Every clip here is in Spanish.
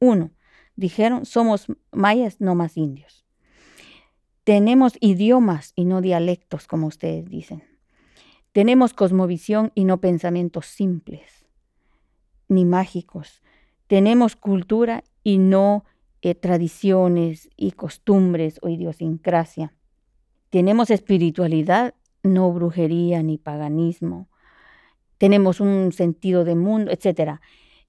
Uno, dijeron, somos mayas, no más indios. Tenemos idiomas y no dialectos, como ustedes dicen. Tenemos cosmovisión y no pensamientos simples, ni mágicos. Tenemos cultura y no eh, tradiciones y costumbres o idiosincrasia. Tenemos espiritualidad, no brujería ni paganismo. Tenemos un sentido de mundo, etc.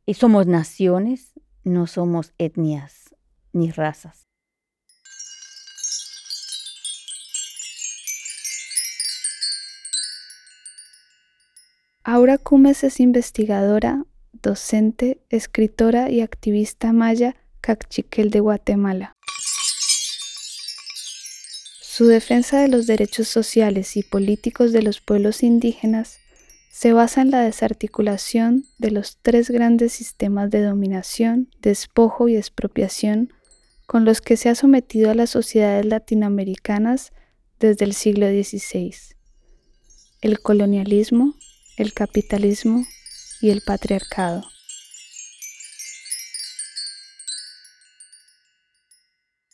Y somos naciones, no somos etnias ni razas. Aura Cumes es investigadora, docente, escritora y activista maya Cachiquel de Guatemala. Su defensa de los derechos sociales y políticos de los pueblos indígenas se basa en la desarticulación de los tres grandes sistemas de dominación, despojo y expropiación con los que se ha sometido a las sociedades latinoamericanas desde el siglo XVI. El colonialismo, el capitalismo y el patriarcado.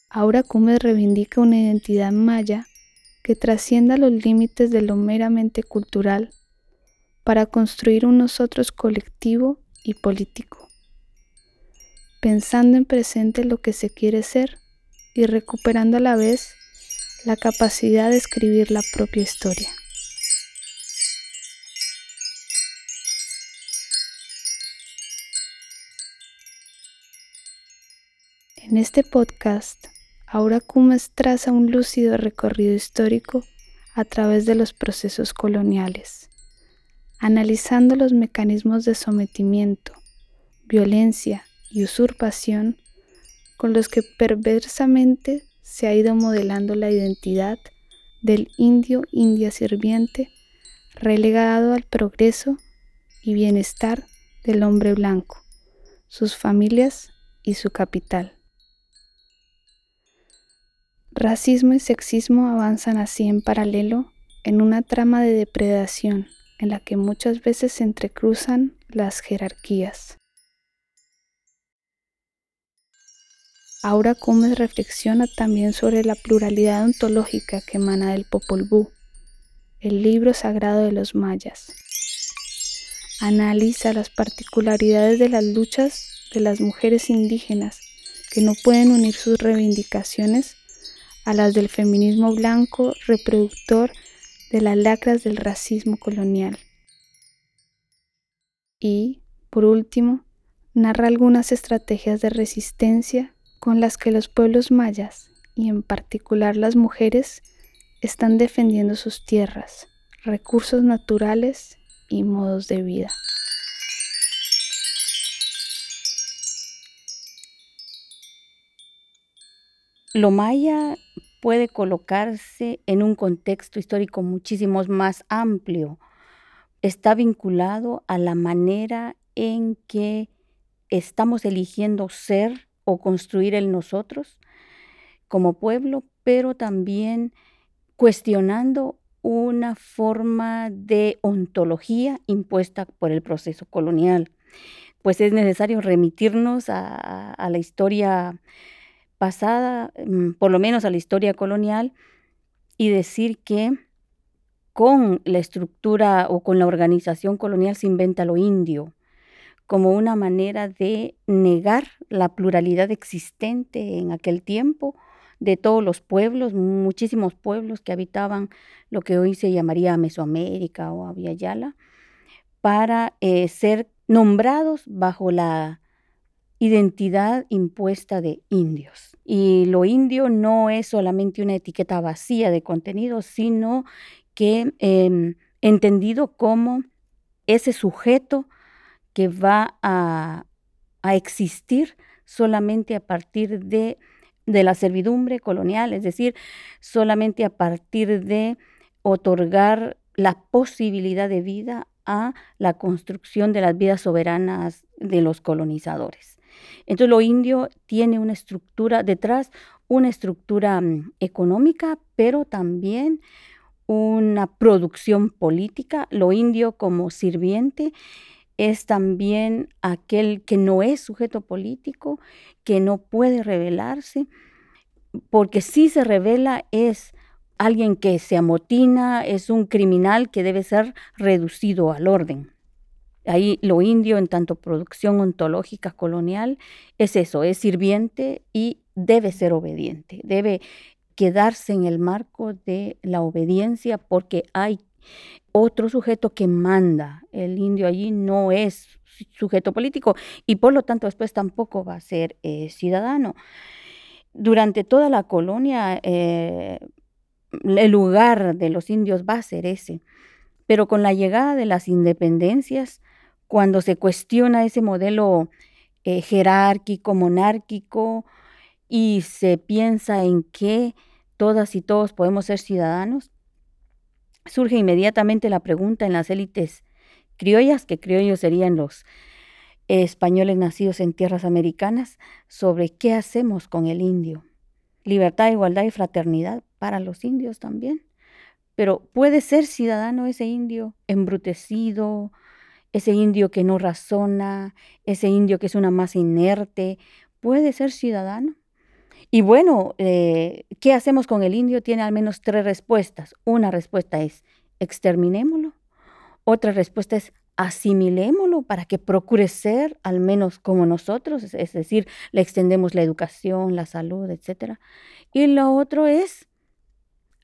Aura Cumes reivindica una identidad maya que trascienda los límites de lo meramente cultural para construir un nosotros colectivo y político, pensando en presente lo que se quiere ser y recuperando a la vez la capacidad de escribir la propia historia. En este podcast, Aura Cumes traza un lúcido recorrido histórico a través de los procesos coloniales, analizando los mecanismos de sometimiento, violencia y usurpación con los que perversamente se ha ido modelando la identidad del indio india sirviente relegado al progreso y bienestar del hombre blanco, sus familias y su capital. Racismo y sexismo avanzan así en paralelo en una trama de depredación en la que muchas veces se entrecruzan las jerarquías. Aura Cumes reflexiona también sobre la pluralidad ontológica que emana del Popol Vuh, el libro sagrado de los mayas. Analiza las particularidades de las luchas de las mujeres indígenas que no pueden unir sus reivindicaciones a las del feminismo blanco reproductor de las lacras del racismo colonial. Y, por último, narra algunas estrategias de resistencia con las que los pueblos mayas, y en particular las mujeres, están defendiendo sus tierras, recursos naturales y modos de vida. Lo maya puede colocarse en un contexto histórico muchísimo más amplio. Está vinculado a la manera en que estamos eligiendo ser o construir el nosotros como pueblo, pero también cuestionando una forma de ontología impuesta por el proceso colonial. Pues es necesario remitirnos a, a la historia pasada, mm, por lo menos a la historia colonial, y decir que con la estructura o con la organización colonial se inventa lo indio como una manera de negar la pluralidad existente en aquel tiempo de todos los pueblos, muchísimos pueblos que habitaban lo que hoy se llamaría Mesoamérica o Aviala, para eh, ser nombrados bajo la identidad impuesta de indios. Y lo indio no es solamente una etiqueta vacía de contenido, sino que em, entendido como ese sujeto que va a, existir solamente a partir de, de la servidumbre colonial, es decir, solamente a partir de otorgar la posibilidad de vida a la construcción de las vidas soberanas de los colonizadores. Entonces lo indio tiene una estructura detrás, una estructura mm, económica, pero también una producción política, lo indio como sirviente es también aquel que no es sujeto político, que no puede rebelarse, porque si se revela es alguien que se amotina, es un criminal que debe ser reducido al orden. Ahí lo indio en tanto producción ontológica colonial es eso, es sirviente y debe ser obediente, debe quedarse en el marco de la obediencia porque hay otro sujeto que manda. El indio allí no es sujeto político y por lo tanto después tampoco va a ser eh, ciudadano. Durante toda la colonia eh, el lugar de los indios va a ser ese, pero con la llegada de las independencias, cuando se cuestiona ese modelo eh, jerárquico, monárquico, y se piensa en que todas y todos podemos ser ciudadanos, surge inmediatamente la pregunta en las élites criollas, que criollos serían los españoles nacidos en tierras americanas, sobre qué hacemos con el indio. Libertad, igualdad y fraternidad para los indios también. Pero puede ser ciudadano ese indio embrutecido, ese indio que no razona, ese indio que es una masa inerte, puede ser ciudadano. Y bueno, eh, ¿qué hacemos con el indio? Tiene al menos tres respuestas. Una respuesta es exterminémoslo. Otra respuesta es asimilémoslo para que procure ser al menos como nosotros, es, decir, le extendemos la educación, la salud, etc. Y lo otro es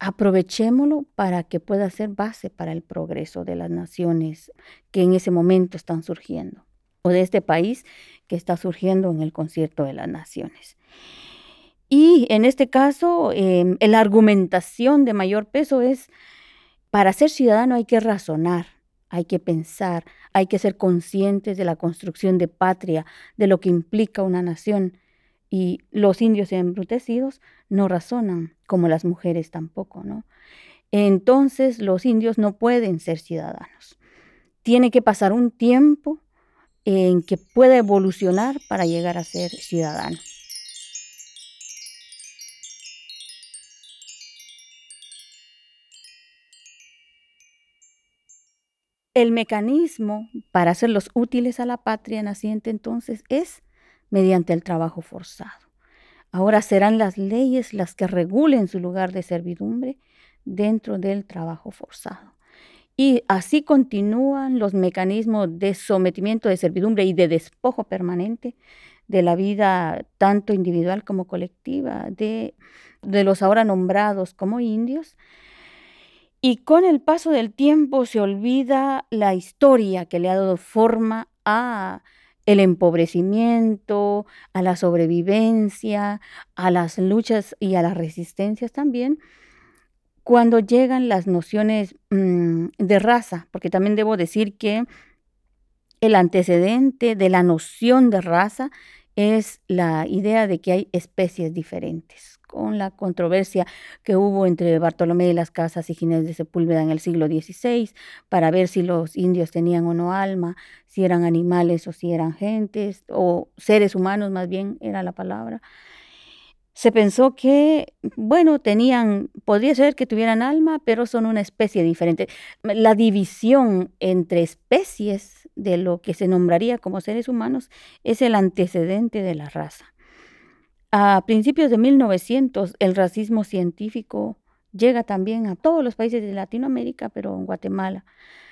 aprovechémoslo para que pueda ser base para el progreso de las naciones que en ese momento están surgiendo, o de este país que está surgiendo en el concierto de las naciones. Y en este caso, em, la argumentación de mayor peso es, para ser ciudadano hay que razonar, hay que pensar, hay que ser conscientes de la construcción de patria, de lo que implica una nación. Y los indios embrutecidos no razonan, como las mujeres tampoco, ¿no? Entonces los indios no pueden ser ciudadanos. Tiene que pasar un tiempo en que pueda evolucionar para llegar a ser ciudadano. El mecanismo para hacerlos útiles a la patria naciente entonces es mediante el trabajo forzado. Ahora serán las leyes las que regulen su lugar de servidumbre dentro del trabajo forzado. Y así continúan los mecanismos de sometimiento de servidumbre y de despojo permanente de la vida tanto individual como colectiva de, de los ahora nombrados como indios, y con el paso del tiempo se olvida la historia que le ha dado forma a el empobrecimiento, a la sobrevivencia, a las luchas y a las resistencias también, cuando llegan las nociones mm, de raza, porque también debo decir que el antecedente de la noción de raza es la idea de que hay especies diferentes, con la controversia que hubo entre Bartolomé de las Casas y Ginés de Sepúlveda en el siglo XVI, para ver si los indios tenían o no alma, si eran animales o si eran gentes, o seres humanos más bien era la palabra. Se pensó que, bueno, tenían, podría ser que tuvieran alma, pero son una especie diferente. La división entre especies de lo que se nombraría como seres humanos es el antecedente de la raza. A principios de 1900, el racismo científico llega también a todos los países de Latinoamérica, pero en Guatemala.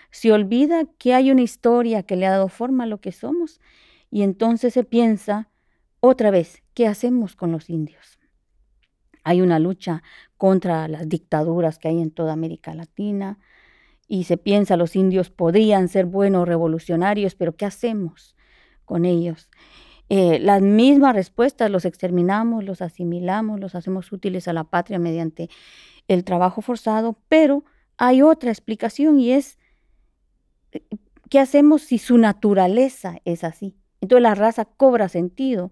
Se olvida que hay una historia que le ha dado forma a lo que somos y entonces se piensa otra vez, ¿qué hacemos con los indios? Hay una lucha contra las dictaduras que hay en toda América Latina, y se piensa los indios podrían ser buenos revolucionarios, pero ¿qué hacemos con ellos? Eh, las mismas respuestas, los exterminamos, los asimilamos, los hacemos útiles a la patria mediante el trabajo forzado, pero hay otra explicación y es, ¿qué hacemos si su naturaleza es así? Entonces la raza cobra sentido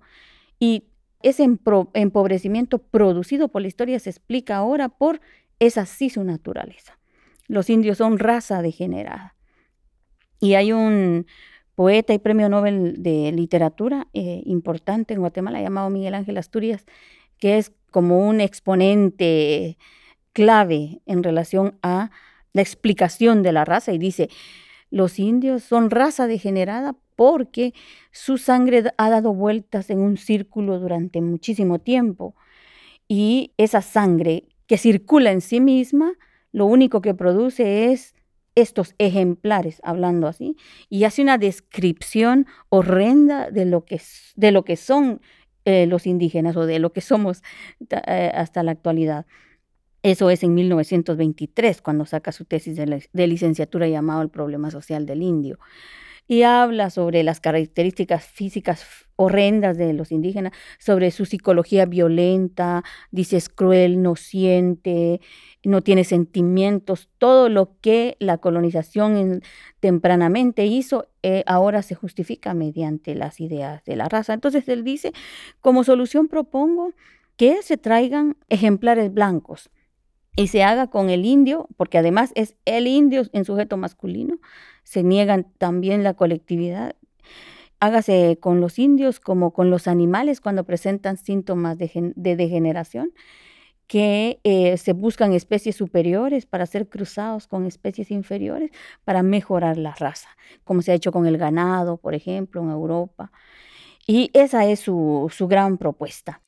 y ese empobrecimiento producido por la historia se explica ahora por es así su naturaleza los indios son raza degenerada. Y hay un poeta y premio Nobel de literatura eh, importante en Guatemala llamado Miguel Ángel Asturias, que es como un exponente clave en relación a la explicación de la raza. Y dice, los indios son raza degenerada porque su sangre ha dado vueltas en un círculo durante muchísimo tiempo. Y esa sangre que circula en sí misma, lo único que produce es estos ejemplares, hablando así, y hace una descripción horrenda de lo que, de lo que son eh, los indígenas o de lo que somos eh, hasta la actualidad. Eso es en 1923, cuando saca su tesis de, licenciatura llamado El problema social del indio. Y habla sobre las características físicas horrendas de los indígenas, sobre su psicología violenta, dice es cruel, no siente, no tiene sentimientos, todo lo que la colonización tempranamente hizo, eh, ahora se justifica mediante las ideas de la raza. Entonces él dice, como solución propongo que se traigan ejemplares blancos y se haga con el indio, porque además es el indio en sujeto masculino, se niegan también la colectividad. Hágase con los indios como con los animales cuando presentan síntomas de, degeneración, que eh, se buscan especies superiores para ser cruzados con especies inferiores para mejorar la raza, como se ha hecho con el ganado, por ejemplo, en Europa. Y esa es su gran propuesta.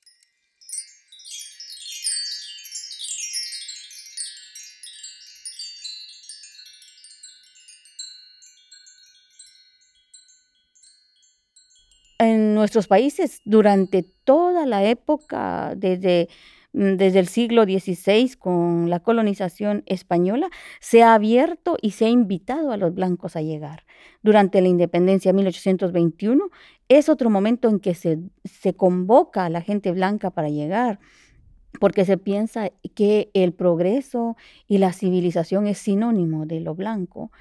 En nuestros países durante toda la época, desde, mm, desde el siglo XVI con la colonización española, se ha abierto y se ha invitado a los blancos a llegar. Durante la independencia de 1821 es otro momento en que se, se convoca a la gente blanca para llegar porque se piensa que el progreso y la civilización es sinónimo de lo blanco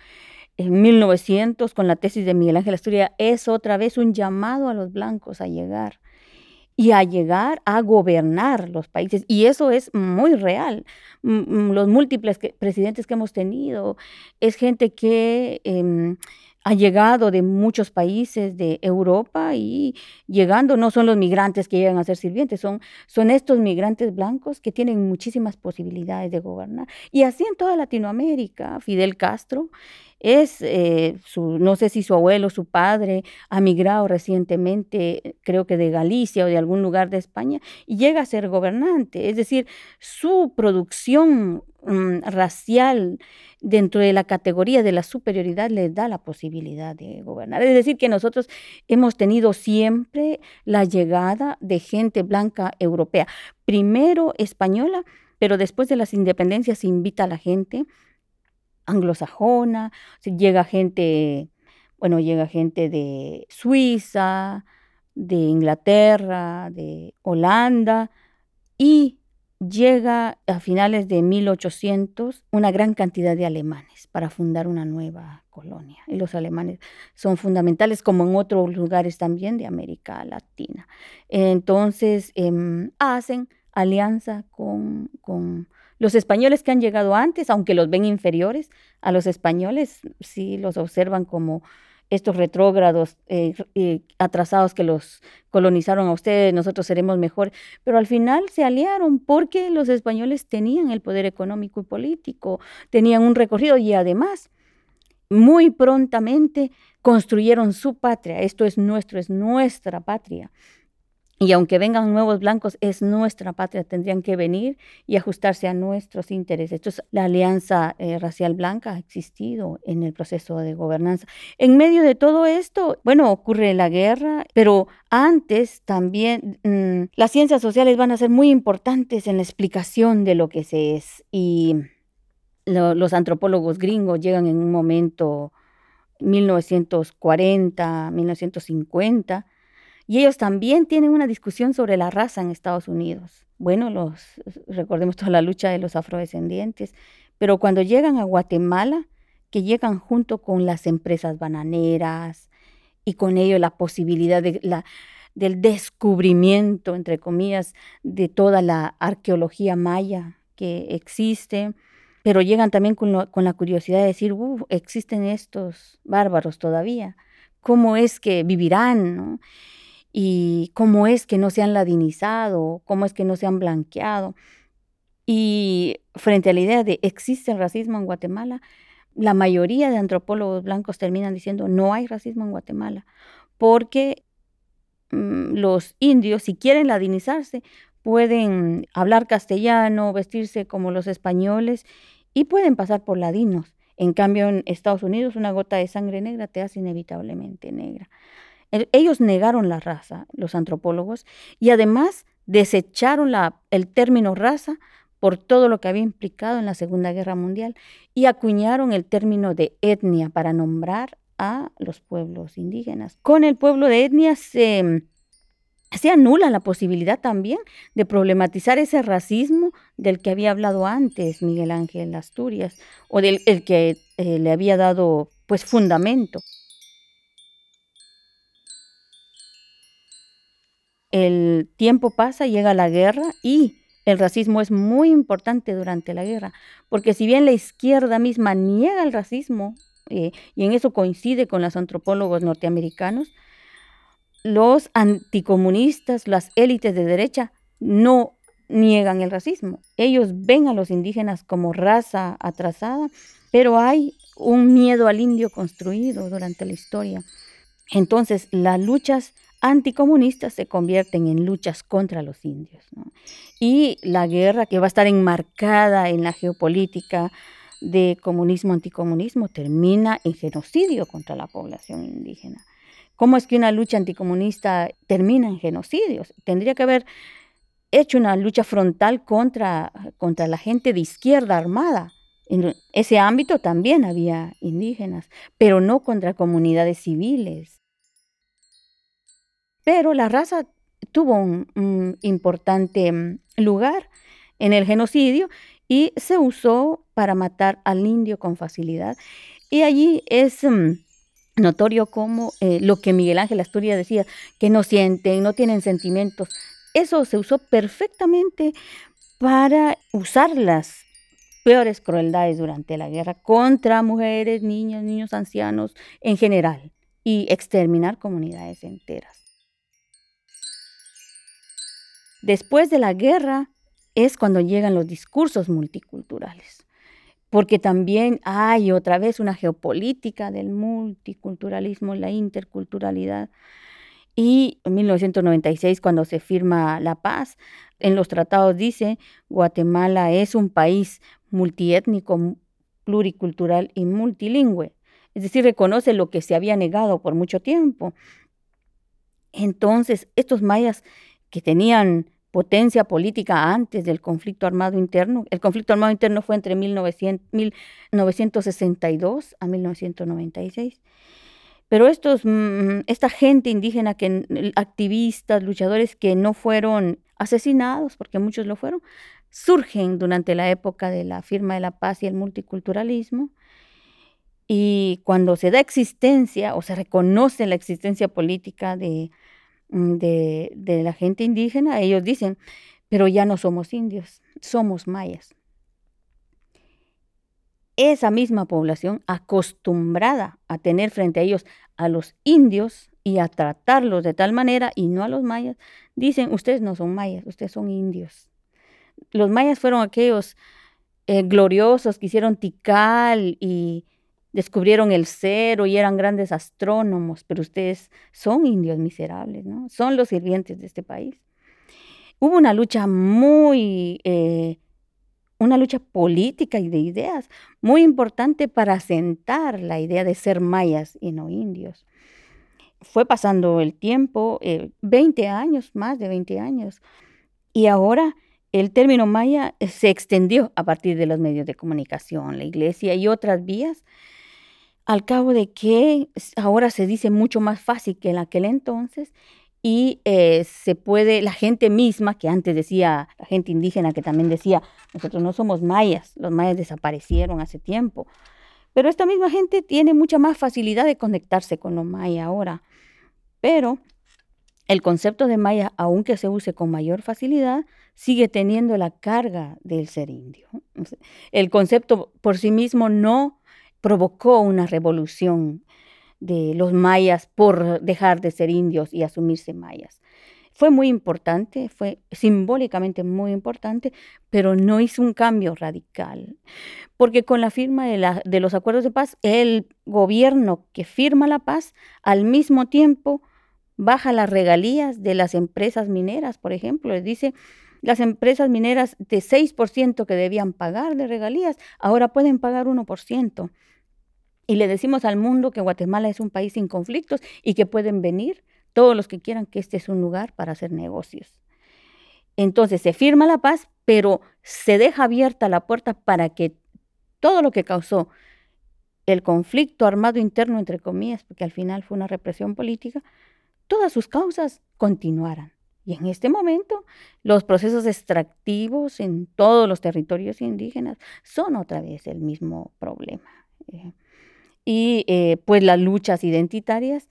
en 1900 con la tesis de Miguel Ángel Asturias es otra vez un llamado a los blancos a llegar y a llegar a gobernar los países. Y eso es muy real. Los múltiples presidentes que hemos tenido es gente que... Em, ha llegado de muchos países de Europa y llegando no son los migrantes que llegan a ser sirvientes, son, son estos migrantes blancos que tienen muchísimas posibilidades de gobernar. Y así en toda Latinoamérica, Fidel Castro es, eh, su, no sé si su abuelo, su padre, ha migrado recientemente, creo que de Galicia o de algún lugar de España, y llega a ser gobernante. Es decir, su producción mm, racial dentro de la categoría de la superioridad le da la posibilidad de gobernar. Es decir, que nosotros hemos tenido siempre la llegada de gente blanca europea, primero española, pero después de las independencias invita a la gente anglosajona, llega gente, bueno, llega gente de Suiza, de Inglaterra, de Holanda y llega a finales de 1800 una gran cantidad de alemanes para fundar una nueva colonia. Y los alemanes son fundamentales como en otros lugares también de América Latina. Entonces em, hacen alianza con, con los españoles que han llegado antes, aunque los ven inferiores a los españoles, sí los observan como estos retrógrados eh, atrasados que los colonizaron a ustedes, nosotros seremos mejor, pero al final se aliaron porque los españoles tenían el poder económico y político, tenían un recorrido y además muy prontamente construyeron su patria, esto es nuestro, es nuestra patria. Y aunque vengan nuevos blancos, es nuestra patria, tendrían que venir y ajustarse a nuestros intereses. Entonces, la alianza eh, racial blanca ha existido en el proceso de gobernanza. En medio de todo esto, bueno, ocurre la guerra, pero antes también mm, las ciencias sociales van a ser muy importantes en la explicación de lo que se es. Y los antropólogos gringos llegan en un momento 1940, 1950 y ellos también tienen una discusión sobre la raza en Estados Unidos. Bueno, los, recordemos toda la lucha de los afrodescendientes, pero cuando llegan a Guatemala, que llegan junto con las empresas bananeras y con ello la posibilidad del descubrimiento, entre comillas, de toda la arqueología maya que existe, pero llegan también con, con la curiosidad de decir, existen estos bárbaros todavía, ¿cómo es que vivirán? ¿no? Y cómo es que no se han ladinizado, cómo es que no se han blanqueado. Y frente a la idea de existe el racismo en Guatemala, la mayoría de antropólogos blancos terminan diciendo no hay racismo en Guatemala, porque mm, los indios, si quieren ladinizarse, pueden hablar castellano, vestirse como los españoles y pueden pasar por ladinos. En cambio, en Estados Unidos, una gota de sangre negra te hace inevitablemente negra. Ellos negaron la raza, los antropólogos, y además desecharon la, el término raza por todo lo que había implicado en la Segunda Guerra Mundial y acuñaron el término de etnia para nombrar a los pueblos indígenas. Con el pueblo de etnia se, se anula la posibilidad también de problematizar ese racismo del que había hablado antes Miguel Ángel Asturias o del el que eh, le había dado pues fundamento. El tiempo pasa, llega la guerra y el racismo es muy importante durante la guerra, porque si bien la izquierda misma niega el racismo, eh, y en eso coincide con los antropólogos norteamericanos, los anticomunistas, las élites de derecha, no niegan el racismo. Ellos ven a los indígenas como raza atrasada, pero hay un miedo al indio construido durante la historia. Entonces, las luchas anticomunistas se convierten en luchas contra los indios. Y la guerra que va a estar enmarcada en la geopolítica de comunismo-anticomunismo termina en genocidio contra la población indígena. ¿Cómo es que una lucha anticomunista termina en genocidios? Tendría que haber hecho una lucha frontal contra, contra la gente de izquierda armada. En ese ámbito también había indígenas, pero no contra comunidades civiles. Pero la raza tuvo un, importante mm, lugar en el genocidio y se usó para matar al indio con facilidad. Y allí es mm, notorio como eh, lo que Miguel Ángel Asturias decía, que no sienten, no tienen sentimientos. Eso se usó perfectamente para usar las peores crueldades durante la guerra contra mujeres, niños, niños ancianos en general y exterminar comunidades enteras. Después de la guerra es cuando llegan los discursos multiculturales, porque también hay otra vez una geopolítica del multiculturalismo, la interculturalidad. Y en 1996, cuando se firma la paz, en los tratados dice, Guatemala es un país multiétnico, pluricultural y multilingüe. Es decir, reconoce lo que se había negado por mucho tiempo. Entonces, estos mayas que tenían potencia política antes del conflicto armado interno. El conflicto armado interno fue entre 1962 a 1996. Pero estos, mm, esta gente indígena, que, activistas, luchadores que no fueron asesinados, porque muchos lo fueron, surgen durante la época de la firma de la paz y el multiculturalismo. Y cuando se da existencia o se reconoce la existencia política de, Mm, de, la gente indígena, ellos dicen, pero ya no somos indios, somos mayas. Esa misma población acostumbrada a tener frente a ellos a los indios y a tratarlos de tal manera y no a los mayas, dicen, ustedes no son mayas, ustedes son indios. Los mayas fueron aquellos eh, gloriosos que hicieron Tikal y, descubrieron el cero y eran grandes astrónomos, pero ustedes son indios miserables, ¿no? Son los sirvientes de este país. Hubo una lucha muy, eh, una lucha política y de ideas muy importante para asentar la idea de ser mayas y no indios. Fue pasando el tiempo, 20 eh, años, más de 20 años, y ahora el término maya se extendió a partir de los medios de comunicación, la iglesia y otras vías al cabo de que ahora se dice mucho más fácil que en aquel entonces y eh, se puede, la gente misma, que antes decía, la gente indígena que también decía, nosotros no somos mayas, los mayas desaparecieron hace tiempo, pero esta misma gente tiene mucha más facilidad de conectarse con los mayas ahora. Pero el concepto de maya, aunque se use con mayor facilidad, sigue teniendo la carga del ser indio. El concepto por sí mismo no provocó una revolución de los mayas por dejar de ser indios y asumirse mayas. fue muy importante, fue simbólicamente muy importante, pero no hizo un cambio radical. Porque con la firma de, los acuerdos de paz, el gobierno que firma la paz al mismo tiempo baja las regalías de las empresas mineras, por ejemplo, les dice las empresas mineras de 6% que debían pagar de regalías, ahora pueden pagar 1%. Y le decimos al mundo que Guatemala es un país sin conflictos y que pueden venir todos los que quieran que este es un lugar para hacer negocios. Entonces se firma la paz, pero se deja abierta la puerta para que todo lo que causó el conflicto armado interno, entre comillas, porque al final fue una represión política, todas sus causas continuaran. Y en este momento, los procesos extractivos en todos los territorios indígenas son otra vez el mismo problema. Eh, y eh, pues las luchas identitarias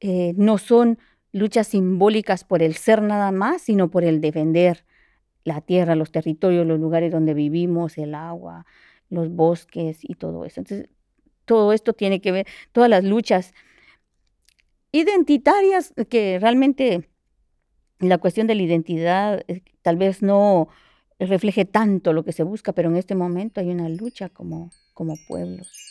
eh, no son luchas simbólicas por el ser nada más, sino por el defender la tierra, los territorios, los lugares donde vivimos, el agua, los bosques y todo eso. Entonces, todo esto tiene que ver, todas las luchas identitarias que realmente la cuestión de la identidad eh, tal vez no refleje tanto lo que se busca, pero en este momento hay una lucha como, como pueblos.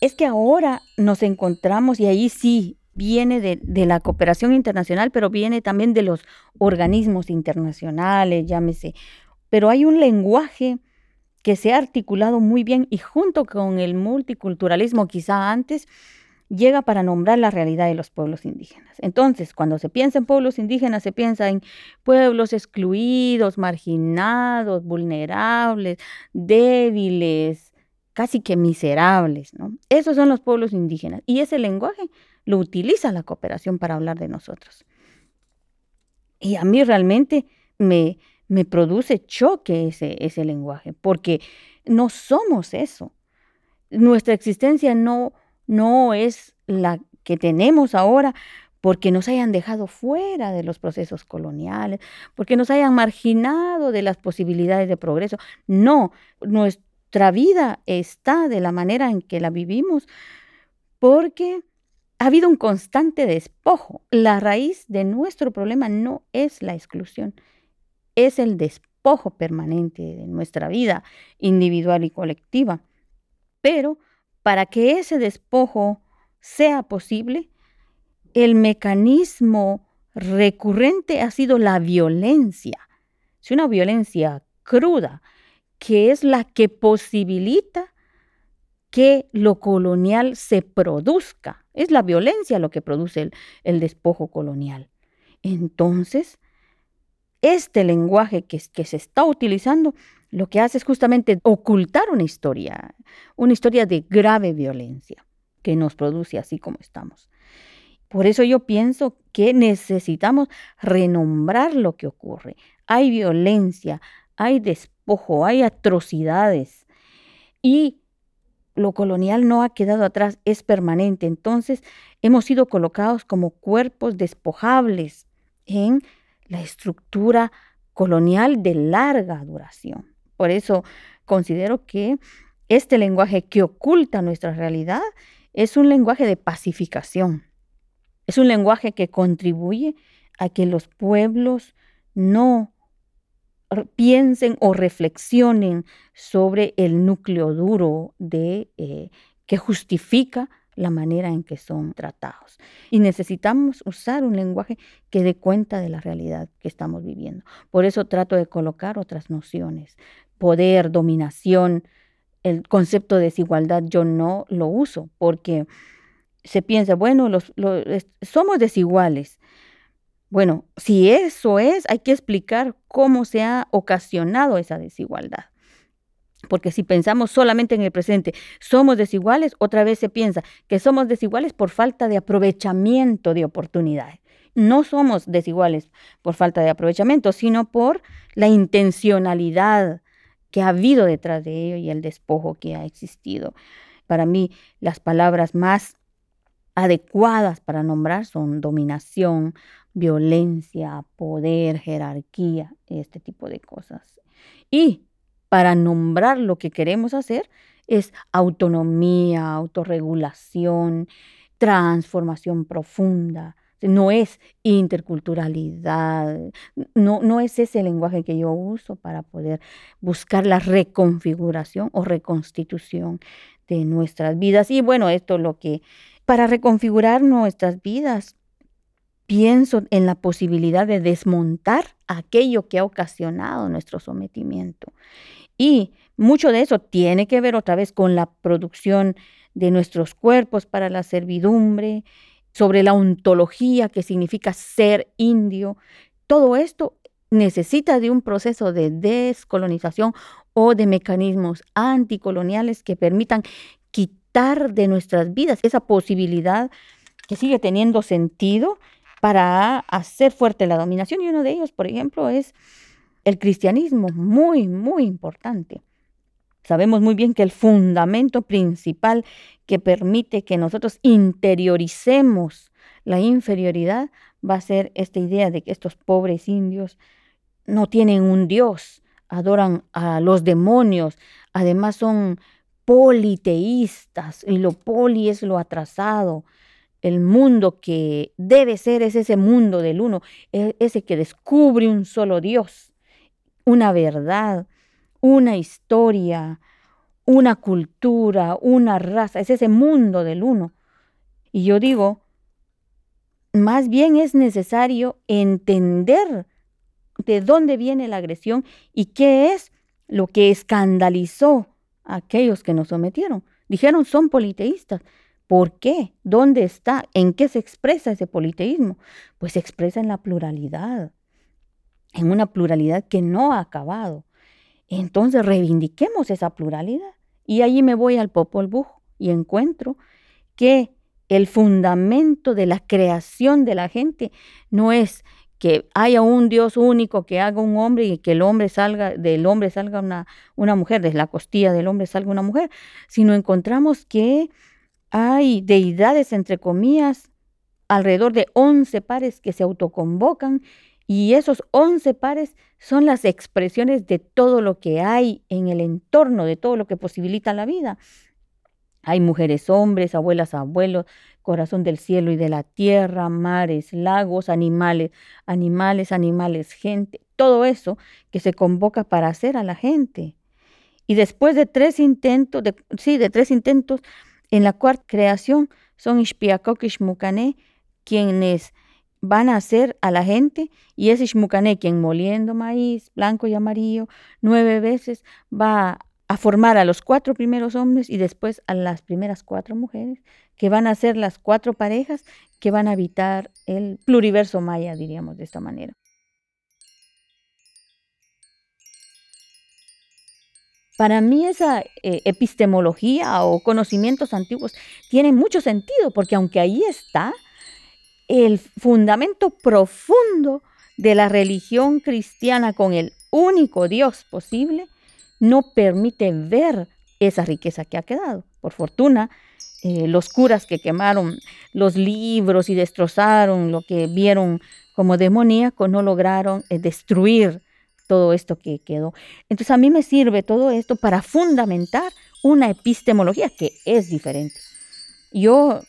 Es que ahora nos encontramos, y ahí sí viene de, la cooperación internacional, pero viene también de los organismos internacionales, llámese. Pero hay un lenguaje que se ha articulado muy bien y junto con el multiculturalismo quizá antes, llega para nombrar la realidad de los pueblos indígenas. Entonces, cuando se piensa en pueblos indígenas, se piensa en pueblos excluidos, marginados, vulnerables, débiles, casi que miserables. ¿no? Esos son los pueblos indígenas. Y ese lenguaje lo utiliza la cooperación para hablar de nosotros. Y a mí realmente me, me produce choque ese, ese lenguaje, porque no somos eso. Nuestra existencia no, no es la que tenemos ahora porque nos hayan dejado fuera de los procesos coloniales, porque nos hayan marginado de las posibilidades de progreso. No, nuestro nuestra vida está de la manera en que la vivimos porque ha habido un constante despojo. La raíz de nuestro problema no es la exclusión, es el despojo permanente de nuestra vida individual y colectiva. Pero para que ese despojo sea posible, el mecanismo recurrente ha sido la violencia. Es una violencia cruda, que es la que posibilita que lo colonial se produzca. Es la violencia lo que produce el, despojo colonial. Entonces, este lenguaje que, que, se está utilizando lo que hace es justamente ocultar una historia, una historia de grave violencia que nos produce así como estamos. Por eso yo pienso que necesitamos renombrar lo que ocurre. Hay violencia, hay despojo, hay atrocidades y lo colonial no ha quedado atrás, es permanente. Entonces hemos sido colocados como cuerpos despojables en la estructura colonial de larga duración. Por eso considero que este lenguaje que oculta nuestra realidad es un lenguaje de pacificación. Es un lenguaje que contribuye a que los pueblos no piensen o reflexionen sobre el núcleo duro de eh, que justifica la manera en que son tratados. Y necesitamos usar un lenguaje que dé cuenta de la realidad que estamos viviendo. Por eso trato de colocar otras nociones. Poder, dominación, el concepto de desigualdad yo no lo uso porque se piensa, bueno, los, somos desiguales. Bueno, si eso es, hay que explicar cómo se ha ocasionado esa desigualdad. Porque si pensamos solamente en el presente, somos desiguales, otra vez se piensa que somos desiguales por falta de aprovechamiento de oportunidades. No somos desiguales por falta de aprovechamiento, sino por la intencionalidad que ha habido detrás de ello y el despojo que ha existido. Para mí, las palabras más adecuadas para nombrar son dominación, violencia, poder, jerarquía, este tipo de cosas. Y para nombrar lo que queremos hacer es autonomía, autorregulación, transformación profunda, no es interculturalidad, no, no es ese lenguaje que yo uso para poder buscar la reconfiguración o reconstitución de nuestras vidas. Y bueno, esto es lo que, para reconfigurar nuestras vidas, pienso en la posibilidad de desmontar aquello que ha ocasionado nuestro sometimiento. Y mucho de eso tiene que ver otra vez con la producción de nuestros cuerpos para la servidumbre, sobre la ontología que significa ser indio. Todo esto necesita de un proceso de descolonización o de mecanismos anticoloniales que permitan quitar de nuestras vidas esa posibilidad que sigue teniendo sentido para hacer fuerte la dominación. Y uno de ellos, por ejemplo, es el cristianismo, muy, muy importante. Sabemos muy bien que el fundamento principal que permite que nosotros interioricemos la inferioridad va a ser esta idea de que estos pobres indios no tienen un Dios, adoran a los demonios, además son politeístas y lo poli es lo atrasado, el mundo que debe ser es ese mundo del uno, e, ese que descubre un solo Dios, una verdad, una historia, una cultura, una raza, es ese mundo del uno. Y yo digo, más bien es necesario entender de dónde viene la agresión y qué es lo que escandalizó a aquellos que nos sometieron. Dijeron son politeístas. ¿Por qué? ¿Dónde está? ¿En qué se expresa ese politeísmo? Pues se expresa en la pluralidad, en una pluralidad que no ha acabado. Entonces reivindiquemos esa pluralidad. Y allí me voy al Popol Vuh y encuentro que el fundamento de la creación de la gente no es que haya un Dios único que haga un hombre y que el hombre salga, del hombre salga una, una mujer, desde la costilla del hombre salga una mujer, sino encontramos que hay deidades, entre comillas, alrededor de 11 pares que se autoconvocan y esos 11 pares son las expresiones de todo lo que hay en el entorno, de todo lo que posibilita la vida. Hay mujeres, hombres, abuelas, abuelos, corazón del cielo y de la tierra, mares, lagos, animales, animales, animales, gente, todo eso que se convoca para hacer a la gente. Y después de tres intentos, sí, de tres intentos, en la cuarta creación son Ishpiakok y quienes van a hacer a la gente y es Ishmucané quien moliendo maíz blanco y amarillo nueve veces va a formar a los cuatro primeros hombres y después a las primeras cuatro mujeres que van a ser las cuatro parejas que van a habitar el pluriverso maya, diríamos de esta manera. Para mí esa eh, epistemología o conocimientos antiguos tiene mucho sentido, porque aunque ahí está el fundamento profundo de la religión cristiana con el único Dios posible, no permite ver esa riqueza que ha quedado. Por fortuna, eh, los curas que quemaron los libros y destrozaron lo que vieron como demoníaco no lograron eh, destruir todo esto que quedó. Entonces a mí me sirve todo esto para fundamentar una epistemología que es diferente. Yo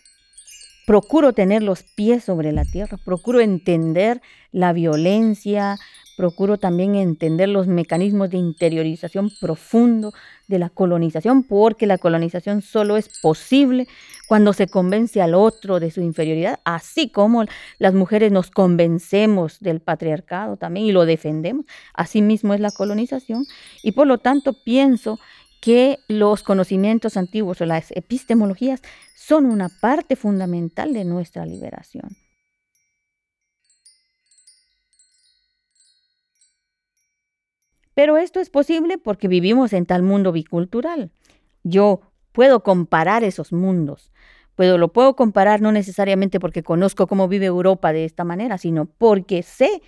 procuro tener los pies sobre la tierra, procuro entender la violencia, procuro también entender los mecanismos de interiorización profundo de la colonización, porque la colonización solo es posible cuando se convence al otro de su inferioridad, así como las mujeres nos convencemos del patriarcado también y lo defendemos. Así mismo es la colonización y por lo tanto pienso que los conocimientos antiguos o las epistemologías son una parte fundamental de nuestra liberación. Pero esto es posible porque vivimos en tal mundo bicultural. Yo puedo comparar esos mundos. Puedo, lo puedo comparar no necesariamente porque conozco cómo vive Europa de esta manera, sino porque sé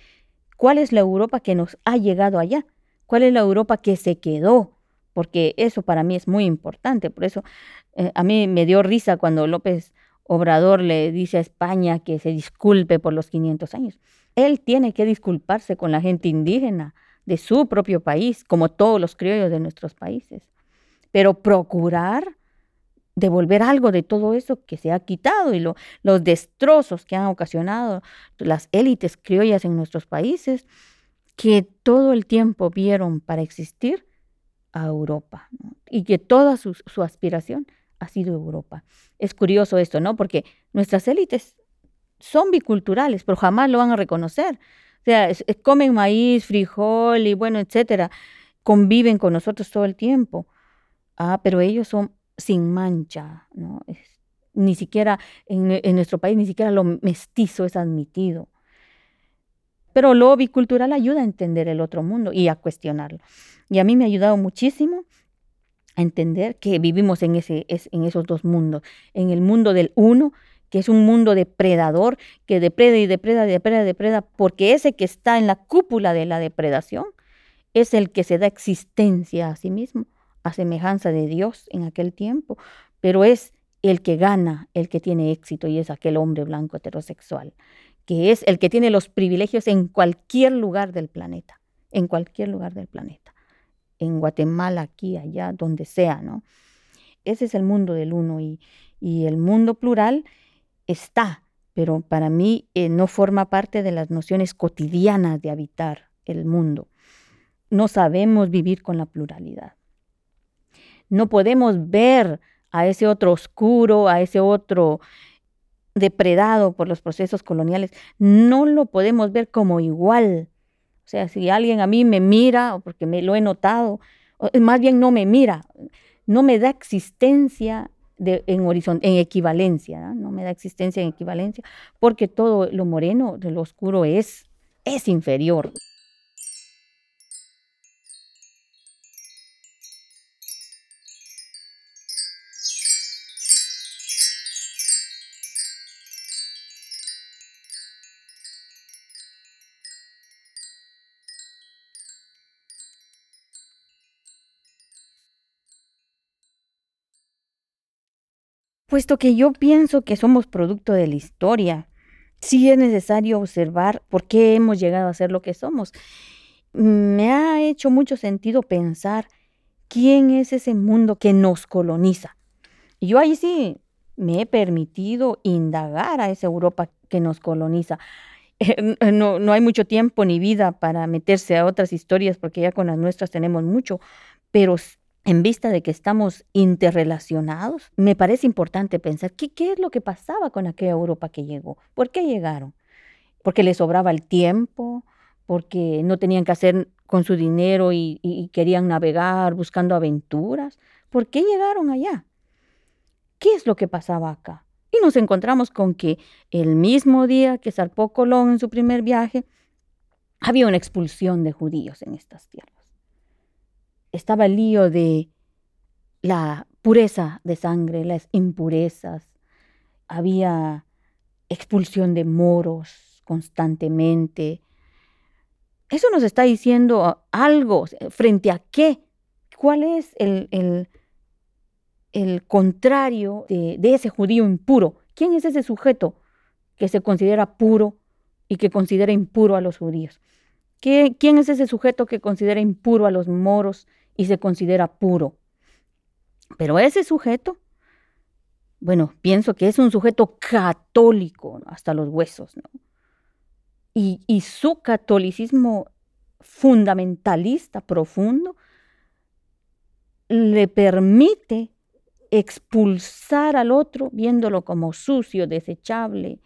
cuál es la Europa que nos ha llegado allá, ¿Cuál es la Europa que se quedó? Porque eso para mí es muy importante. Por eso eh, a mí me dio risa cuando López Obrador le dice a España que se disculpe por los 500 años. Él tiene que disculparse con la gente indígena de su propio país, como todos los criollos de nuestros países. Pero procurar devolver algo de todo eso que se ha quitado y los destrozos que han ocasionado las élites criollas en nuestros países, que todo el tiempo vieron para existir a Europa y que toda su, aspiración ha sido Europa. Es curioso esto, ¿no? Porque nuestras élites son biculturales, pero jamás lo van a reconocer. Sea, comen maíz, frijol y bueno, etcétera. Conviven con nosotros todo el tiempo. Ah, pero ellos son sin mancha, ¿no? ni siquiera en, en, nuestro país, ni siquiera lo mestizo es admitido. Pero lo bicultural ayuda a entender el otro mundo y a cuestionarlo. Y a mí me ha ayudado muchísimo a entender que vivimos en, ese, en esos dos mundos. En el mundo del uno, que es un mundo depredador, que depreda y depreda, depreda, depreda, porque ese que está en la cúpula de la depredación es el que se da existencia a sí mismo, a semejanza de Dios en aquel tiempo, pero es el que gana, el que tiene éxito y es aquel hombre blanco heterosexual, que es el que tiene los privilegios en cualquier lugar del planeta, en cualquier lugar del planeta, en Guatemala, aquí, allá, donde sea, ¿no? Ese es el mundo del uno y, y el mundo plural está, pero para mí eh, no forma parte de las nociones cotidianas de habitar el mundo. No sabemos vivir con la pluralidad. No podemos ver a ese otro oscuro, a ese otro depredado por los procesos coloniales, no lo podemos ver como igual. O sea, si alguien a mí me mira, o porque me lo he notado, más bien no me mira, no me da existencia en, horizonte, en equivalencia, ¿no? me da existencia en equivalencia, porque todo lo moreno, lo oscuro es, es inferior. Puesto que yo pienso que somos producto de la historia, sí es necesario observar por qué hemos llegado a ser lo que somos. Me ha hecho mucho sentido pensar quién es ese mundo que nos coloniza. Y yo ahí sí me he permitido indagar a esa Europa que nos coloniza. No, no, hay mucho tiempo ni vida para meterse a otras historias porque ya con las nuestras tenemos mucho, pero en vista de que estamos interrelacionados, me parece importante pensar ¿qué, es lo que pasaba con aquella Europa que llegó. ¿Por qué llegaron? Porque les sobraba el tiempo, porque no tenían que hacer con su dinero y, y querían navegar buscando aventuras. ¿Por qué llegaron allá? ¿Qué es lo que pasaba acá? Y nos encontramos con que el mismo día que zarpó Colón en su primer viaje, había una expulsión de judíos en estas tierras estaba el lío de la pureza de sangre, las impurezas, había expulsión de moros constantemente. Eso nos está diciendo algo frente a qué, cuál es el, el, contrario de, de ese judío impuro. ¿Quién es ese sujeto que se considera puro y que considera impuro a los judíos? ¿Quién es ese sujeto que considera impuro a los moros y se considera puro. Pero ese sujeto, bueno, pienso que es un sujeto católico hasta los huesos, ¿no? Y, y su catolicismo fundamentalista profundo le permite expulsar al otro viéndolo como sucio, desechable,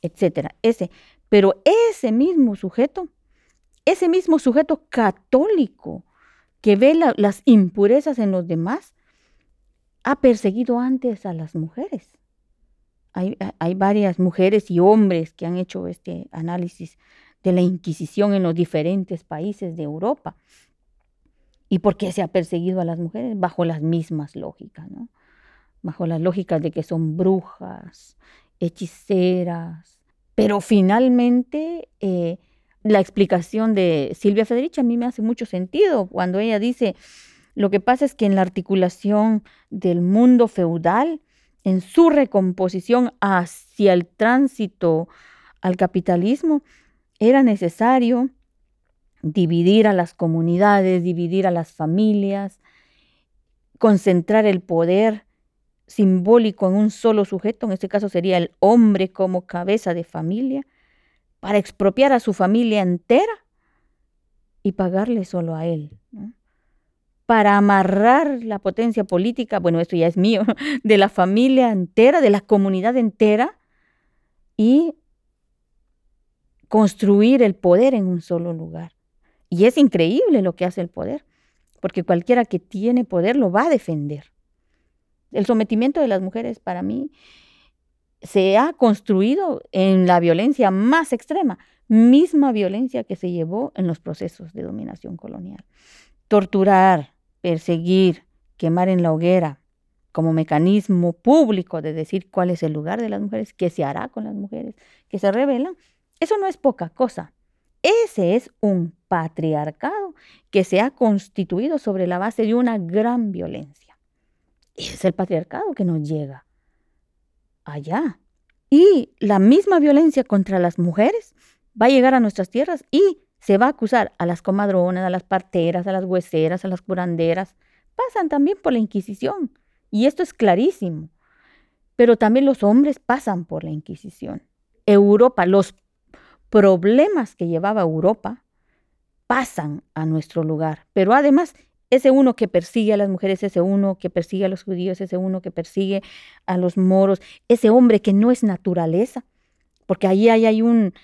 etcétera. Ese, pero ese mismo sujeto, ese mismo sujeto católico que ve las impurezas en los demás, ha perseguido antes a las mujeres. Hay, hay, varias mujeres y hombres que han hecho este análisis de la Inquisición en los diferentes países de Europa. ¿Y por qué se ha perseguido a las mujeres? Bajo las mismas lógicas, ¿no? Bajo las lógicas de que son brujas, hechiceras. Pero finalmente eh, la explicación de Silvia Federici a mí me hace mucho sentido cuando ella dice, lo que pasa es que en la articulación del mundo feudal, en su recomposición hacia el tránsito al capitalismo, era necesario dividir a las comunidades, dividir a las familias, concentrar el poder simbólico en un solo sujeto, en este caso sería el hombre como cabeza de familia, para expropiar a su familia entera y pagarle solo a él. Para amarrar la potencia política, bueno, esto ya es mío, de la familia entera, de la comunidad entera, y construir el poder en un solo lugar. Y es increíble lo que hace el poder, porque cualquiera que tiene poder lo va a defender. El sometimiento de las mujeres para mí se ha construido en la violencia más extrema, misma violencia que se llevó en los procesos de dominación colonial. Torturar, perseguir, quemar en la hoguera como mecanismo público de decir cuál es el lugar de las mujeres, qué se hará con las mujeres que se rebelan, eso no es poca cosa. Ese es un patriarcado que se ha constituido sobre la base de una gran violencia. Es el patriarcado que nos llega allá. Y la misma violencia contra las mujeres va a llegar a nuestras tierras y se va a acusar a las comadronas, a las parteras, a las hueseras, a las curanderas. Pasan también por la Inquisición. Y esto es clarísimo. Pero también los hombres pasan por la Inquisición. Europa, los problemas que llevaba Europa pasan a nuestro lugar. Pero además ese uno que persigue a las mujeres, ese uno que persigue a los judíos, ese uno que persigue a los moros, ese hombre que no es naturaleza, porque ahí hay, un,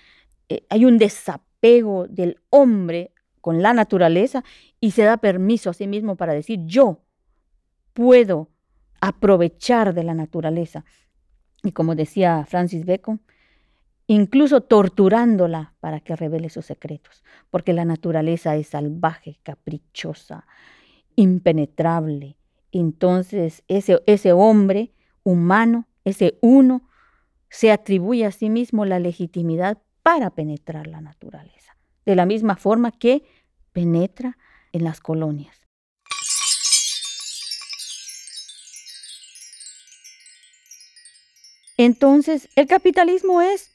eh, hay un desapego del hombre con la naturaleza y se da permiso a sí mismo para decir yo puedo aprovechar de la naturaleza. Y como decía Francis Bacon, incluso torturándola para que revele sus secretos, porque la naturaleza es salvaje, caprichosa, impenetrable. Entonces ese, ese hombre humano, ese uno, se atribuye a sí mismo la legitimidad para penetrar la naturaleza, de la misma forma que penetra en las colonias. Entonces, el capitalismo es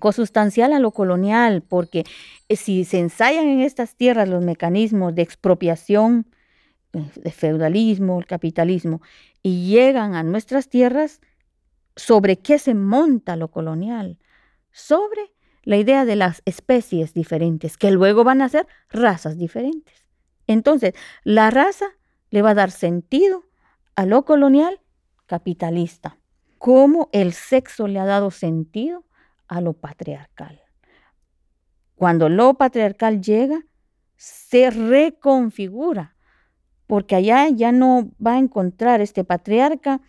consustancial a lo colonial, porque eh, si se ensayan en estas tierras los mecanismos de expropiación, eh, de feudalismo, el capitalismo, y llegan a nuestras tierras, ¿sobre qué se monta lo colonial? Sobre la idea de las especies diferentes, que luego van a ser razas diferentes. Entonces, la raza le va a dar sentido a lo colonial capitalista, como el sexo le ha dado sentido a lo patriarcal. Cuando lo patriarcal llega, se reconfigura, porque allá ya no va a encontrar este patriarca,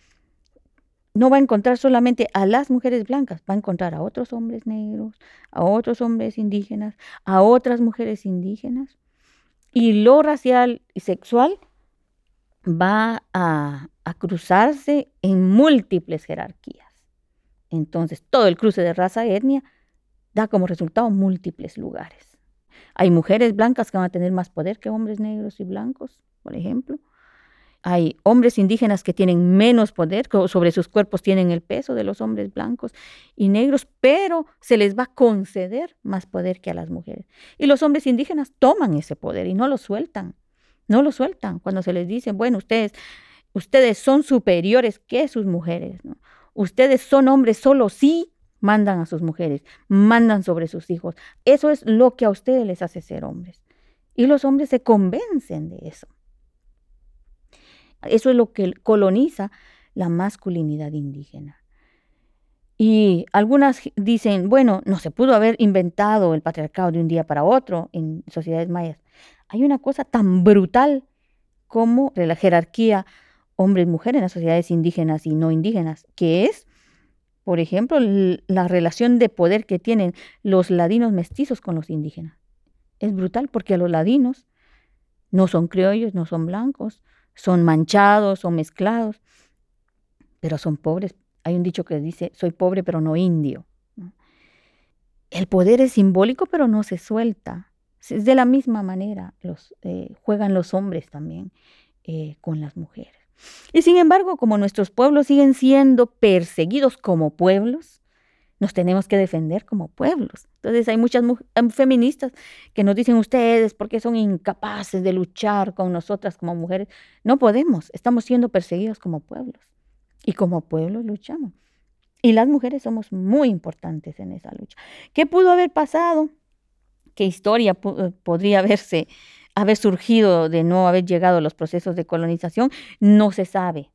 no va a encontrar solamente a las mujeres blancas, va a encontrar a otros hombres negros, a otros hombres indígenas, a otras mujeres indígenas. Y lo racial y sexual va a, a cruzarse en múltiples jerarquías. Entonces, todo el cruce de raza y etnia da como resultado múltiples lugares. Hay mujeres blancas que van a tener más poder que hombres negros y blancos, por ejemplo. Hay hombres indígenas que tienen menos poder, sobre sus cuerpos tienen el peso de los hombres blancos y negros, pero se les va a conceder más poder que a las mujeres. Y los hombres indígenas toman ese poder y no lo sueltan. No lo sueltan cuando se les dice, bueno, ustedes, ustedes son superiores que sus mujeres. Ustedes son hombres solo si mandan a sus mujeres, mandan sobre sus hijos. Eso es lo que a ustedes les hace ser hombres. Y los hombres se convencen de eso. Eso es lo que coloniza la masculinidad indígena. Y algunas dicen, bueno, no se pudo haber inventado el patriarcado de un día para otro en sociedades mayas. Hay una cosa tan brutal como la jerarquía hombres y mujeres en las sociedades indígenas y no indígenas, que es, por ejemplo, la relación de poder que tienen los ladinos mestizos con los indígenas. Es brutal porque los ladinos no son criollos, no son blancos, son manchados, son mezclados, pero son pobres. Hay un dicho que dice, soy pobre pero no indio. el poder es simbólico, pero no se suelta. Es de la misma manera los, eh, juegan los hombres también eh, con las mujeres. Y sin embargo, como nuestros pueblos siguen siendo perseguidos como pueblos, nos tenemos que defender como pueblos. Entonces hay muchas feministas que nos dicen ustedes porque son incapaces de luchar con nosotras como mujeres. No podemos, estamos siendo perseguidos como pueblos y como pueblos luchamos. Y las mujeres somos muy importantes en esa lucha. ¿Qué pudo haber pasado? ¿Qué historia eh, podría haberse haber surgido de no haber llegado a los procesos de colonización? No se sabe.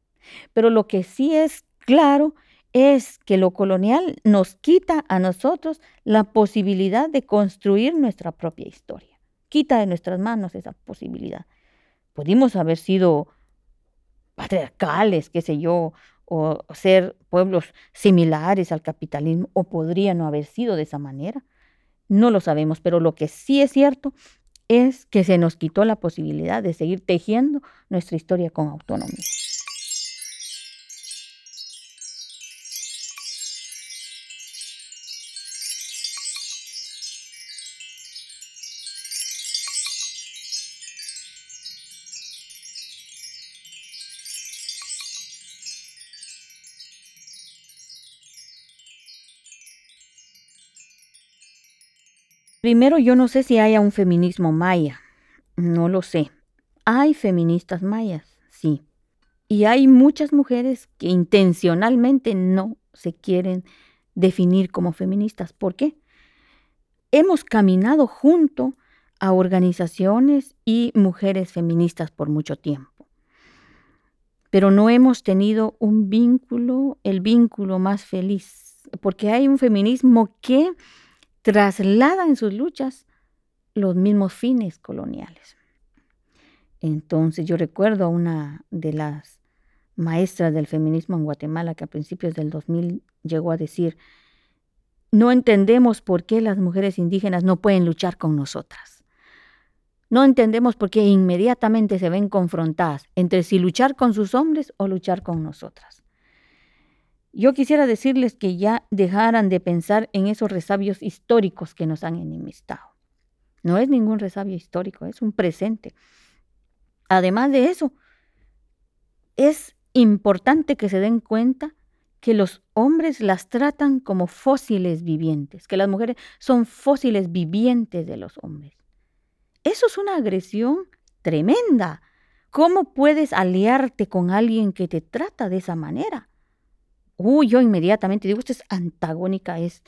Pero lo que sí es claro es que lo colonial nos quita a nosotros la posibilidad de construir nuestra propia historia. Quita de nuestras manos esa posibilidad. Pudimos haber sido patriarcales, qué sé yo, o ser pueblos similares al capitalismo, o podría no haber sido de esa manera. No lo sabemos, pero lo que sí es cierto es que se nos quitó la posibilidad de seguir tejiendo nuestra historia con autonomía. Primero, yo no sé si haya un feminismo maya, no lo sé. Hay feministas mayas, sí. Y hay muchas mujeres que intencionalmente no se quieren definir como feministas. ¿Por qué? Hemos caminado junto a organizaciones y mujeres feministas por mucho tiempo. Pero no hemos tenido un vínculo, el vínculo más feliz, porque hay un feminismo que traslada en sus luchas los mismos fines coloniales. Entonces yo recuerdo a una de las maestras del feminismo en Guatemala que a principios del 2000 llegó a decir, no entendemos por qué las mujeres indígenas no pueden luchar con nosotras. No entendemos por qué inmediatamente se ven confrontadas entre si luchar con sus hombres o luchar con nosotras. Yo quisiera decirles que ya dejaran de pensar en esos resabios históricos que nos han enemistado. No es ningún resabio histórico, es un presente. Además de eso, es importante que se den cuenta que los hombres las tratan como fósiles vivientes, que las mujeres son fósiles vivientes de los hombres. Eso es una agresión tremenda. ¿Cómo puedes aliarte con alguien que te trata de esa manera? Uy, yo inmediatamente digo, usted es antagónica, es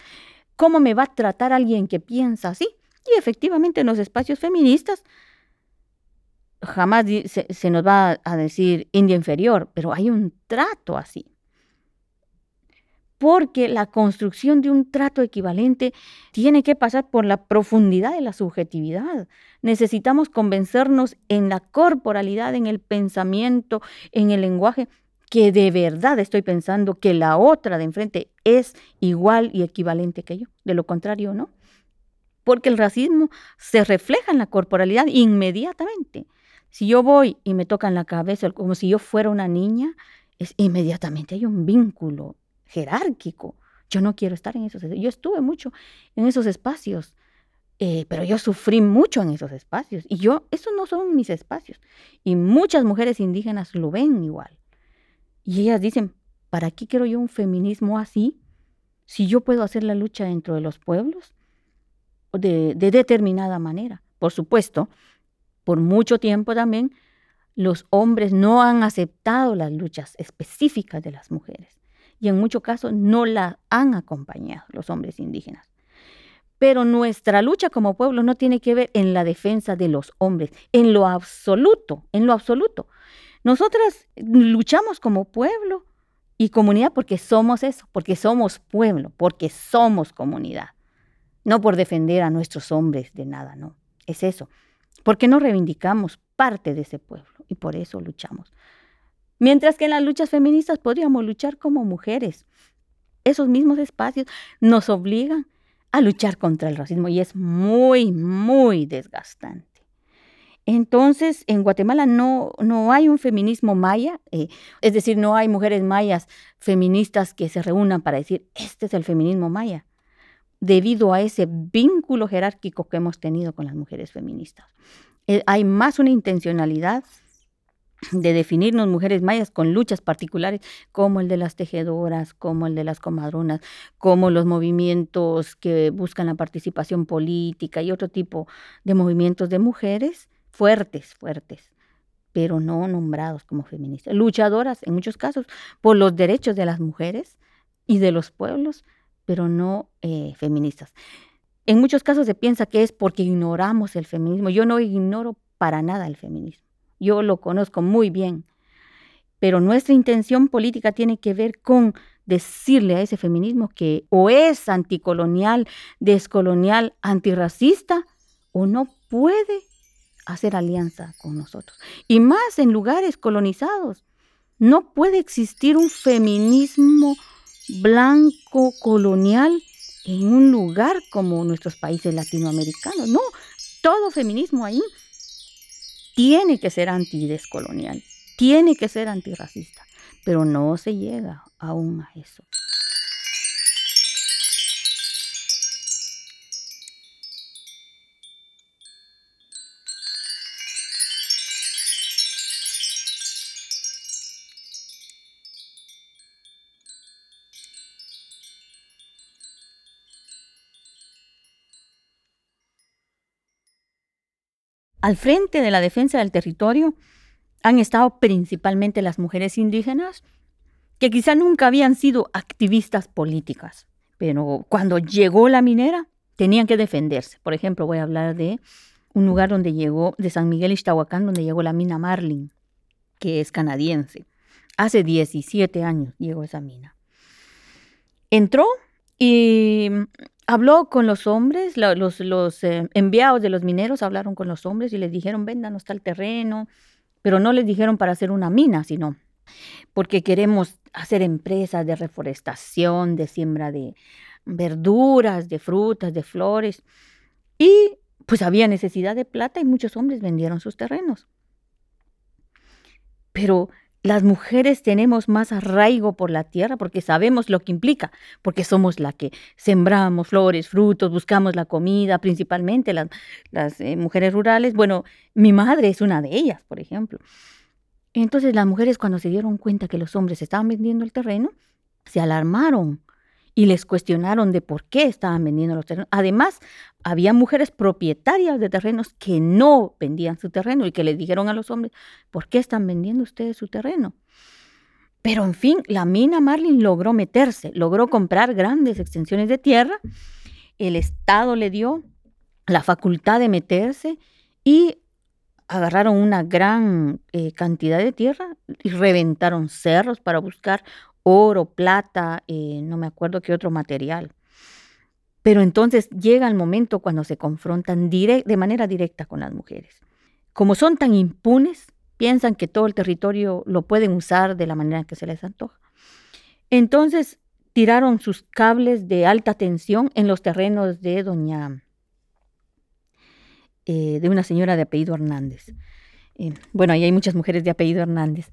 cómo me va a tratar alguien que piensa así. Y efectivamente en los espacios feministas jamás se, se, nos va a decir india inferior, pero hay un trato así. Porque la construcción de un trato equivalente tiene que pasar por la profundidad de la subjetividad. Necesitamos convencernos en la corporalidad, en el pensamiento, en el lenguaje, que de verdad estoy pensando que la otra de enfrente es igual y equivalente que yo. De lo contrario, no. Porque el racismo se refleja en la corporalidad inmediatamente. Si yo voy y me tocan la cabeza como si yo fuera una niña, es inmediatamente hay un vínculo jerárquico. Yo no quiero estar en esos. Yo estuve mucho en esos espacios, eh, pero yo sufrí mucho en esos espacios. Y yo, esos no son mis espacios. Y muchas mujeres indígenas lo ven igual. Y ellas dicen, ¿para qué quiero yo un feminismo así? Si yo puedo hacer la lucha dentro de los pueblos de, de determinada manera. Por supuesto, por mucho tiempo también los hombres no han aceptado las luchas específicas de las mujeres y en muchos casos no las han acompañado los hombres indígenas. Pero nuestra lucha como pueblo no tiene que ver en la defensa de los hombres, en lo absoluto, en lo absoluto. Nosotras luchamos como pueblo y comunidad porque somos eso, porque somos pueblo, porque somos comunidad. No por defender a nuestros hombres de nada, no. Es eso. Porque no reivindicamos parte de ese pueblo y por eso luchamos. Mientras que en las luchas feministas podríamos luchar como mujeres. Esos mismos espacios nos obligan a luchar contra el racismo y es muy, muy desgastante. Entonces, en Guatemala no, no hay un feminismo maya, eh, es decir, no hay mujeres mayas feministas que se reúnan para decir, este es el feminismo maya. debido a ese vínculo jerárquico que hemos tenido con las mujeres feministas. Eh, hay más una intencionalidad de definirnos mujeres mayas con luchas particulares como el de las tejedoras, como el de las comadronas, como los movimientos que buscan la participación política y otro tipo de movimientos de mujeres fuertes, fuertes, pero no nombrados como feministas, luchadoras en muchos casos por los derechos de las mujeres y de los pueblos, pero no eh, feministas. En muchos casos se piensa que es porque ignoramos el feminismo. Yo no ignoro para nada el feminismo. Yo lo conozco muy bien. Pero nuestra intención política tiene que ver con decirle a ese feminismo que o es anticolonial, descolonial, antirracista, o no puede hacer alianza con nosotros. Y más en lugares colonizados. No puede existir un feminismo blanco colonial en un lugar como nuestros países latinoamericanos. No, todo feminismo ahí tiene que ser antidescolonial, tiene que ser antirracista, pero no se llega aún a eso. Al frente de la defensa del territorio han estado principalmente las mujeres indígenas, que quizá nunca habían sido activistas políticas, pero cuando llegó la minera tenían que defenderse. Por ejemplo, voy a hablar de un lugar donde llegó, de San Miguel Ixtahuacán, donde llegó la mina Marlin, que es canadiense. Hace 17 años llegó esa mina. Entró y habló con los hombres, los, los eh, enviados de los mineros hablaron con los hombres y les dijeron, véndanos tal terreno, pero no les dijeron para hacer una mina, sino porque queremos hacer empresas de reforestación, de siembra de verduras, de frutas, de flores. Y pues había necesidad de plata y muchos hombres vendieron sus terrenos. Pero las mujeres tenemos más arraigo por la tierra porque sabemos lo que implica, porque somos la que sembramos flores, frutos, buscamos la comida, principalmente las, eh, mujeres rurales. Bueno, mi madre es una de ellas, por ejemplo. Entonces las mujeres cuando se dieron cuenta que los hombres estaban vendiendo el terreno, se alarmaron y les cuestionaron de por qué estaban vendiendo los terrenos. Además, había mujeres propietarias de terrenos que no vendían su terreno y que les dijeron a los hombres, ¿por qué están vendiendo ustedes su terreno? Pero en fin, la mina Marlin logró meterse, logró comprar grandes extensiones de tierra, el Estado le dio la facultad de meterse y agarraron una gran eh, cantidad de tierra y reventaron cerros para buscar oro, plata, eh, no me acuerdo qué otro material. Pero entonces llega el momento cuando se confrontan de manera directa con las mujeres. Como son tan impunes, piensan que todo el territorio lo pueden usar de la manera que se les antoja. Entonces tiraron sus cables de alta tensión en los terrenos de doña, eh, de una señora de apellido Hernández. Eh, bueno, ahí hay muchas mujeres de apellido Hernández.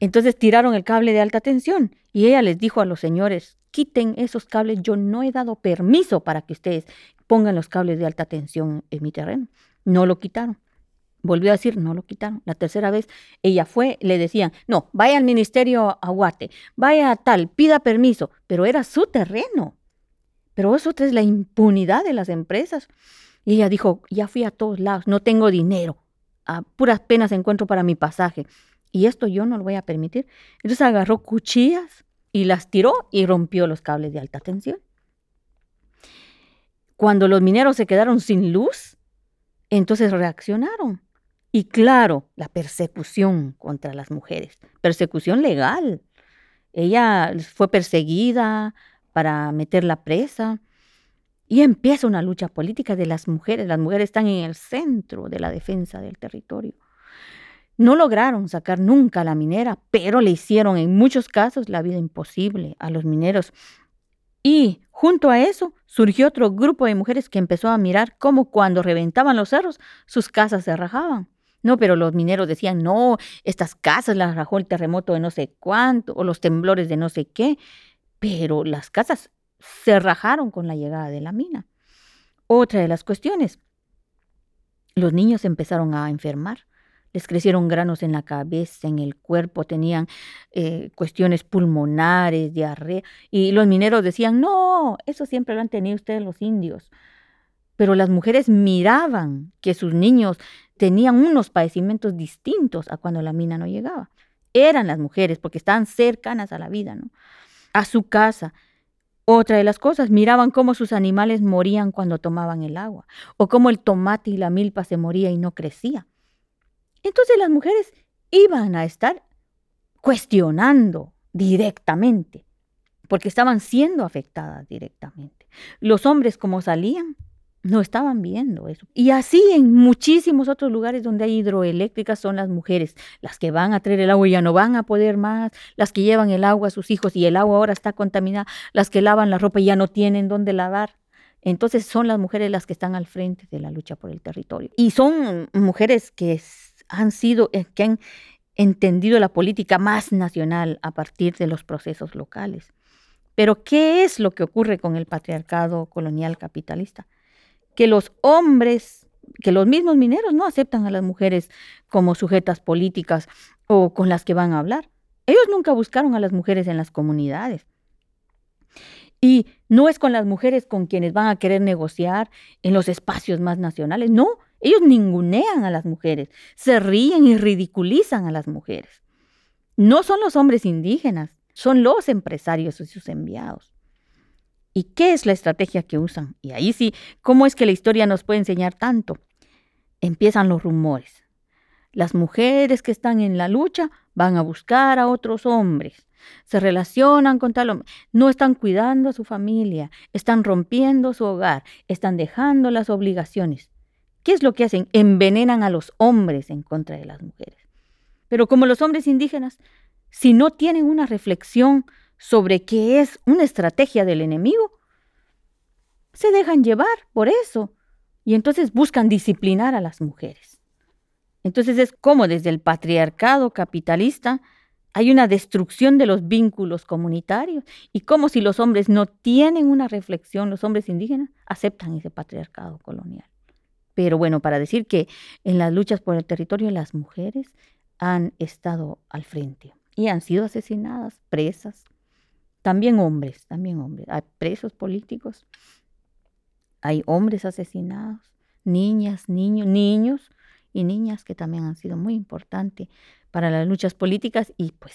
Entonces tiraron el cable de alta tensión y ella les dijo a los señores, quiten esos cables, yo no he dado permiso para que ustedes pongan los cables de alta tensión en mi terreno. No lo quitaron. Volvió a decir, no lo quitaron. La tercera vez ella fue, le decían, no, vaya al ministerio Aguate, vaya a tal, pida permiso, pero era su terreno. Pero eso es la impunidad de las empresas. Y ella dijo, ya fui a todos lados, no tengo dinero, a puras penas encuentro para mi pasaje. Y esto yo no lo voy a permitir. Entonces agarró cuchillas y las tiró y rompió los cables de alta tensión. Cuando los mineros se quedaron sin luz, entonces reaccionaron. Y claro, la persecución contra las mujeres, persecución legal. Ella fue perseguida para meterla presa. Y empieza una lucha política de las mujeres. Las mujeres están en el centro de la defensa del territorio. No lograron sacar nunca a la minera, pero le hicieron en muchos casos la vida imposible a los mineros. Y junto a eso surgió otro grupo de mujeres que empezó a mirar cómo cuando reventaban los cerros sus casas se rajaban. No, pero los mineros decían, no, estas casas las rajó el terremoto de no sé cuánto o los temblores de no sé qué. Pero las casas se rajaron con la llegada de la mina. Otra de las cuestiones, los niños empezaron a enfermar les crecieron granos en la cabeza, en el cuerpo, tenían eh, cuestiones pulmonares, diarrea, y los mineros decían, no, eso siempre lo han tenido ustedes los indios. Pero las mujeres miraban que sus niños tenían unos padecimientos distintos a cuando la mina no llegaba. Eran las mujeres, porque estaban cercanas a la vida, ¿no? A su casa. Otra de las cosas, miraban cómo sus animales morían cuando tomaban el agua, o cómo el tomate y la milpa se moría y no crecía. Entonces las mujeres iban a estar cuestionando directamente, porque estaban siendo afectadas directamente. Los hombres como salían, no estaban viendo eso. Y así en muchísimos otros lugares donde hay hidroeléctricas son las mujeres, las que van a traer el agua y ya no van a poder más, las que llevan el agua a sus hijos y el agua ahora está contaminada, las que lavan la ropa y ya no tienen dónde lavar. Entonces son las mujeres las que están al frente de la lucha por el territorio. Y son mujeres que han sido, eh, que han entendido la política más nacional a partir de los procesos locales. Pero ¿qué es lo que ocurre con el patriarcado colonial capitalista? Que los hombres, que los mismos mineros no aceptan a las mujeres como sujetas políticas o con las que van a hablar. Ellos nunca buscaron a las mujeres en las comunidades. Y no es con las mujeres con quienes van a querer negociar en los espacios más nacionales, no, ellos ningunean a las mujeres, se ríen y ridiculizan a las mujeres. No son los hombres indígenas, son los empresarios y sus enviados. ¿Y qué es la estrategia que usan? Y ahí sí, ¿cómo es que la historia nos puede enseñar tanto? Empiezan los rumores. Las mujeres que están en la lucha van a buscar a otros hombres, se relacionan con tal hombre, no están cuidando a su familia, están rompiendo su hogar, están dejando las obligaciones. ¿Qué es lo que hacen? Envenenan a los hombres en contra de las mujeres. Pero como los hombres indígenas, si no tienen una reflexión sobre qué es una estrategia del enemigo, se dejan llevar por eso y entonces buscan disciplinar a las mujeres. Entonces es como desde el patriarcado capitalista hay una destrucción de los vínculos comunitarios y como si los hombres no tienen una reflexión, los hombres indígenas aceptan ese patriarcado colonial. Pero bueno, para decir que en las luchas por el territorio las mujeres han estado al frente y han sido asesinadas, presas. También hombres, también hombres. Hay presos políticos, hay hombres asesinados, niñas, niños, niños y niñas que también han sido muy importantes para las luchas políticas y pues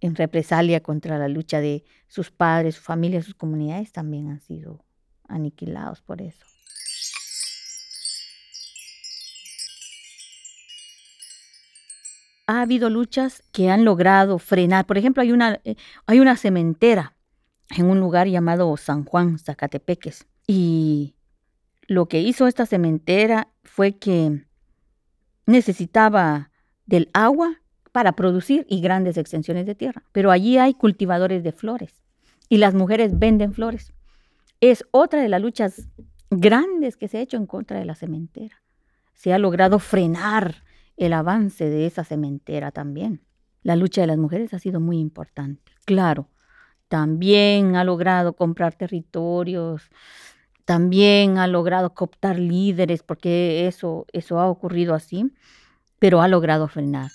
en represalia contra la lucha de sus padres, su familia, sus comunidades también han sido aniquilados por eso. Ha habido luchas que han logrado frenar. Por ejemplo, hay una, eh, hay una cementera en un lugar llamado San Juan, Zacatepeques. Y lo que hizo esta cementera fue que necesitaba del agua para producir y grandes extensiones de tierra. Pero allí hay cultivadores de flores y las mujeres venden flores. Es otra de las luchas grandes que se ha hecho en contra de la cementera. Se ha logrado frenar el avance de esa cementera también. La lucha de las mujeres ha sido muy importante. Claro, también ha logrado comprar territorios, también ha logrado cooptar líderes, porque eso, eso ha ocurrido así, pero ha logrado frenar.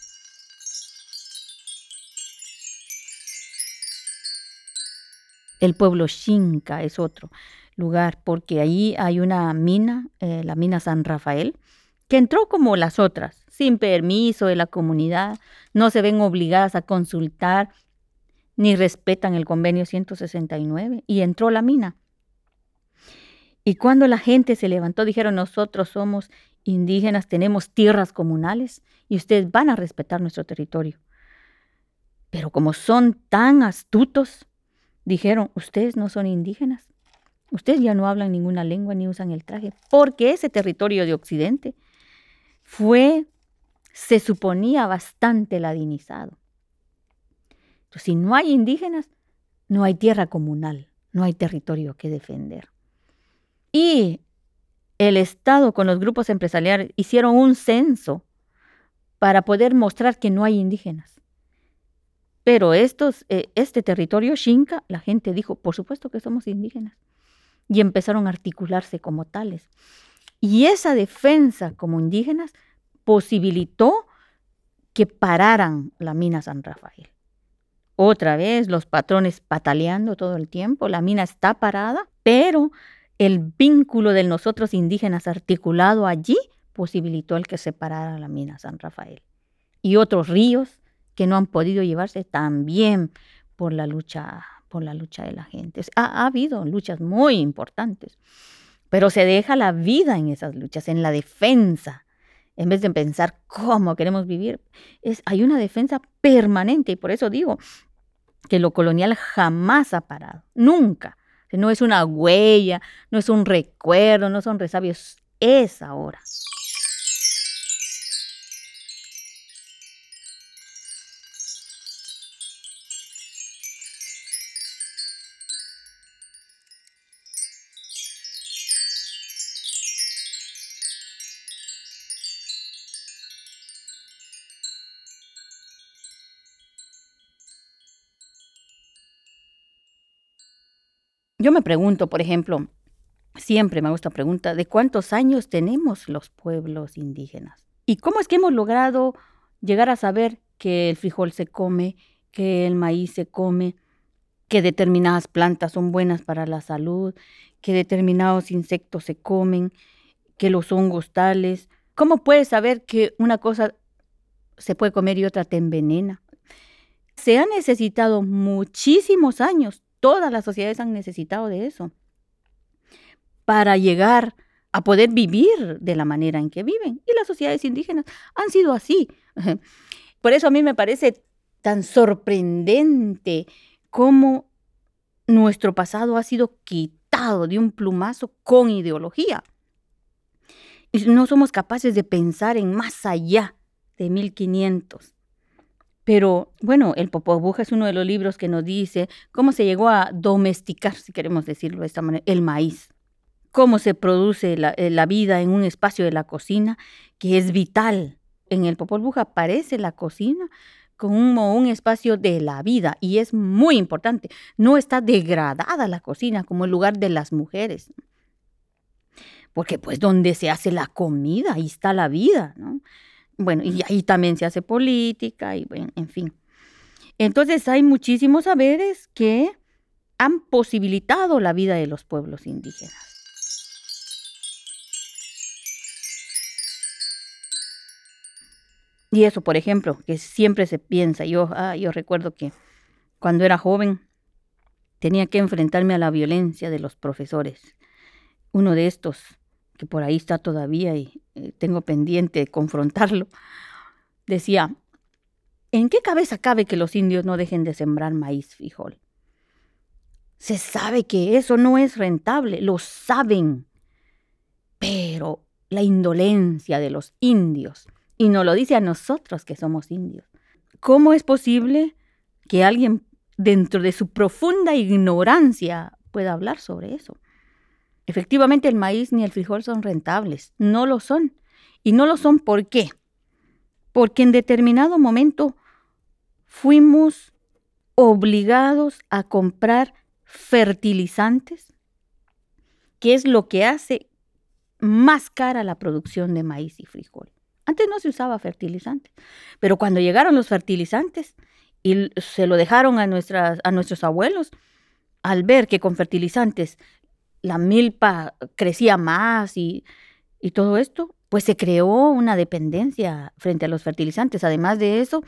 El pueblo Xinca es otro lugar, porque ahí hay una mina, eh, la mina San Rafael, que entró como las otras, sin permiso de la comunidad, no se ven obligadas a consultar ni respetan el convenio 169 y entró la mina. Y cuando la gente se levantó, dijeron, nosotros somos indígenas, tenemos tierras comunales y ustedes van a respetar nuestro territorio. Pero como son tan astutos, dijeron, ustedes no son indígenas, ustedes ya no hablan ninguna lengua ni usan el traje, porque ese territorio de Occidente fue se suponía bastante ladinizado. Entonces, si no hay indígenas, no hay tierra comunal, no hay territorio que defender. Y el Estado con los grupos empresariales hicieron un censo para poder mostrar que no hay indígenas. Pero estos, eh, este territorio Xinca, la gente dijo, por supuesto que somos indígenas. Y empezaron a articularse como tales. Y esa defensa como indígenas posibilitó que pararan la mina San Rafael. Otra vez los patrones pataleando todo el tiempo, la mina está parada, pero el vínculo de nosotros indígenas articulado allí posibilitó el que se parara la mina San Rafael. Y otros ríos que no han podido llevarse también por la lucha, por la lucha de la gente. Ha, ha habido luchas muy importantes, pero se deja la vida en esas luchas, en la defensa. En vez de pensar cómo queremos vivir, es, hay una defensa permanente y por eso digo que lo colonial jamás ha parado, nunca. No es una huella, no es un recuerdo, no son resabios, es ahora. Yo me pregunto, por ejemplo, siempre me hago esta pregunta, ¿de cuántos años tenemos los pueblos indígenas? ¿Y cómo es que hemos logrado llegar a saber que el frijol se come, que el maíz se come, que determinadas plantas son buenas para la salud, que determinados insectos se comen, que los hongos tales? ¿Cómo puedes saber que una cosa se puede comer y otra te envenena? Se ha necesitado muchísimos años Todas las sociedades han necesitado de eso para llegar a poder vivir de la manera en que viven. Y las sociedades indígenas han sido así. Por eso a mí me parece tan sorprendente cómo nuestro pasado ha sido quitado de un plumazo con ideología. Y no somos capaces de pensar en más allá de 1500. Pero bueno, el Popol es uno de los libros que nos dice cómo se llegó a domesticar, si queremos decirlo de esta manera, el maíz. Cómo se produce la, eh, vida en un espacio de la cocina que es vital. En el Popol Vuh aparece la cocina como un espacio de la vida y es muy importante. No está degradada la cocina como el lugar de las mujeres. Porque pues donde se hace la comida, ahí está la vida, ¿no? Bueno, y ahí también se hace política y bueno, en fin. Entonces hay muchísimos saberes que han posibilitado la vida de los pueblos indígenas. Y eso, por ejemplo, que siempre se piensa, yo, ah, yo recuerdo que cuando era joven tenía que enfrentarme a la violencia de los profesores. Uno de estos que por ahí está todavía y eh, tengo pendiente confrontarlo, decía, ¿en qué cabeza cabe que los indios no dejen de sembrar maíz, frijol? Se sabe que eso no es rentable, lo saben, pero la indolencia de los indios, y nos lo dice a nosotros que somos indios, ¿cómo es posible que alguien dentro de su profunda ignorancia pueda hablar sobre eso? Efectivamente, el maíz ni el frijol son rentables, no lo son. Y no lo son ¿por qué? Porque en determinado momento fuimos obligados a comprar fertilizantes, que es lo que hace más cara la producción de maíz y frijol. Antes no se usaba fertilizantes, pero cuando llegaron los fertilizantes y se lo dejaron a, nuestras, a nuestros abuelos, al ver que con fertilizantes la milpa crecía más y, todo esto, pues se creó una dependencia frente a los fertilizantes. Además de eso,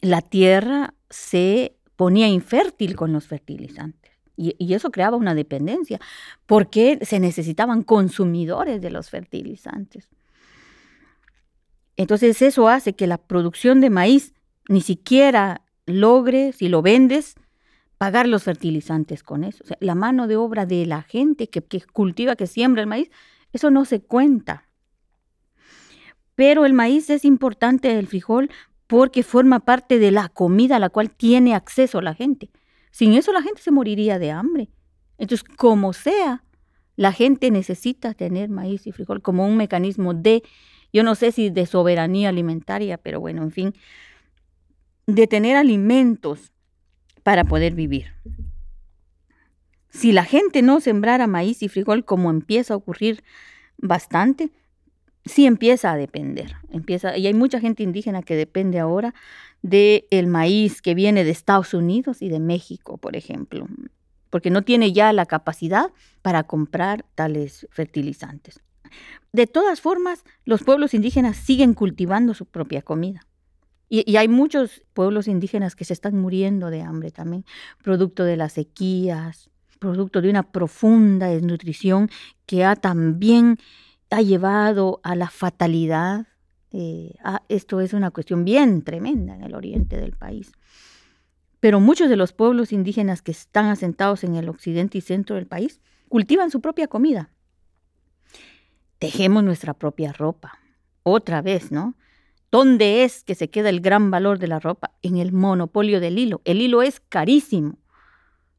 la tierra se ponía infértil con los fertilizantes. Y, y, eso creaba una dependencia, porque se necesitaban consumidores de los fertilizantes. Entonces eso hace que la producción de maíz ni siquiera logre, si lo vendes, pagar los fertilizantes con eso. la mano de obra de la gente que, cultiva, que siembra el maíz, eso no se cuenta. Pero el maíz es importante, el frijol, porque forma parte de la comida a la cual tiene acceso la gente. Sin eso la gente se moriría de hambre. Entonces, como sea, la gente necesita tener maíz y frijol como un mecanismo de, yo no sé si de soberanía alimentaria, pero bueno, en fin, de tener alimentos para poder vivir. Si la gente no sembrara maíz y frijol como empieza a ocurrir bastante, sí empieza a depender. Empieza, y hay mucha gente indígena que depende ahora del el maíz que viene de Estados Unidos y de México, por ejemplo, porque no tiene ya la capacidad para comprar tales fertilizantes. De todas formas, los pueblos indígenas siguen cultivando su propia comida. Y, hay muchos pueblos indígenas que se están muriendo de hambre también, producto de las sequías, producto de una profunda desnutrición que ha también ha llevado a la fatalidad. Eh, esto es una cuestión bien tremenda en el oriente del país. Pero muchos de los pueblos indígenas que están asentados en el occidente y centro del país cultivan su propia comida. Tejemos nuestra propia ropa. Otra vez, ¿no? ¿Dónde es que se queda el gran valor de la ropa? En el monopolio del hilo. El hilo es carísimo.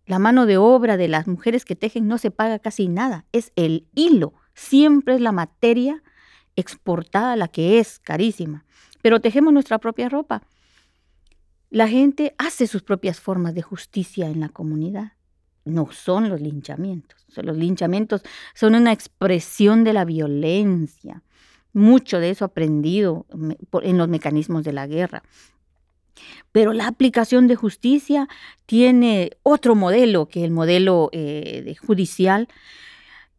La mano de obra de las mujeres que tejen no se paga casi nada. Es el hilo. Siempre es la materia exportada la que es carísima. Pero tejemos nuestra propia ropa. La gente hace sus propias formas de justicia en la comunidad. No son los linchamientos. los linchamientos son una expresión de la violencia. Mucho de eso aprendido en los mecanismos de la guerra. Pero la aplicación de justicia tiene otro modelo que el modelo eh, judicial,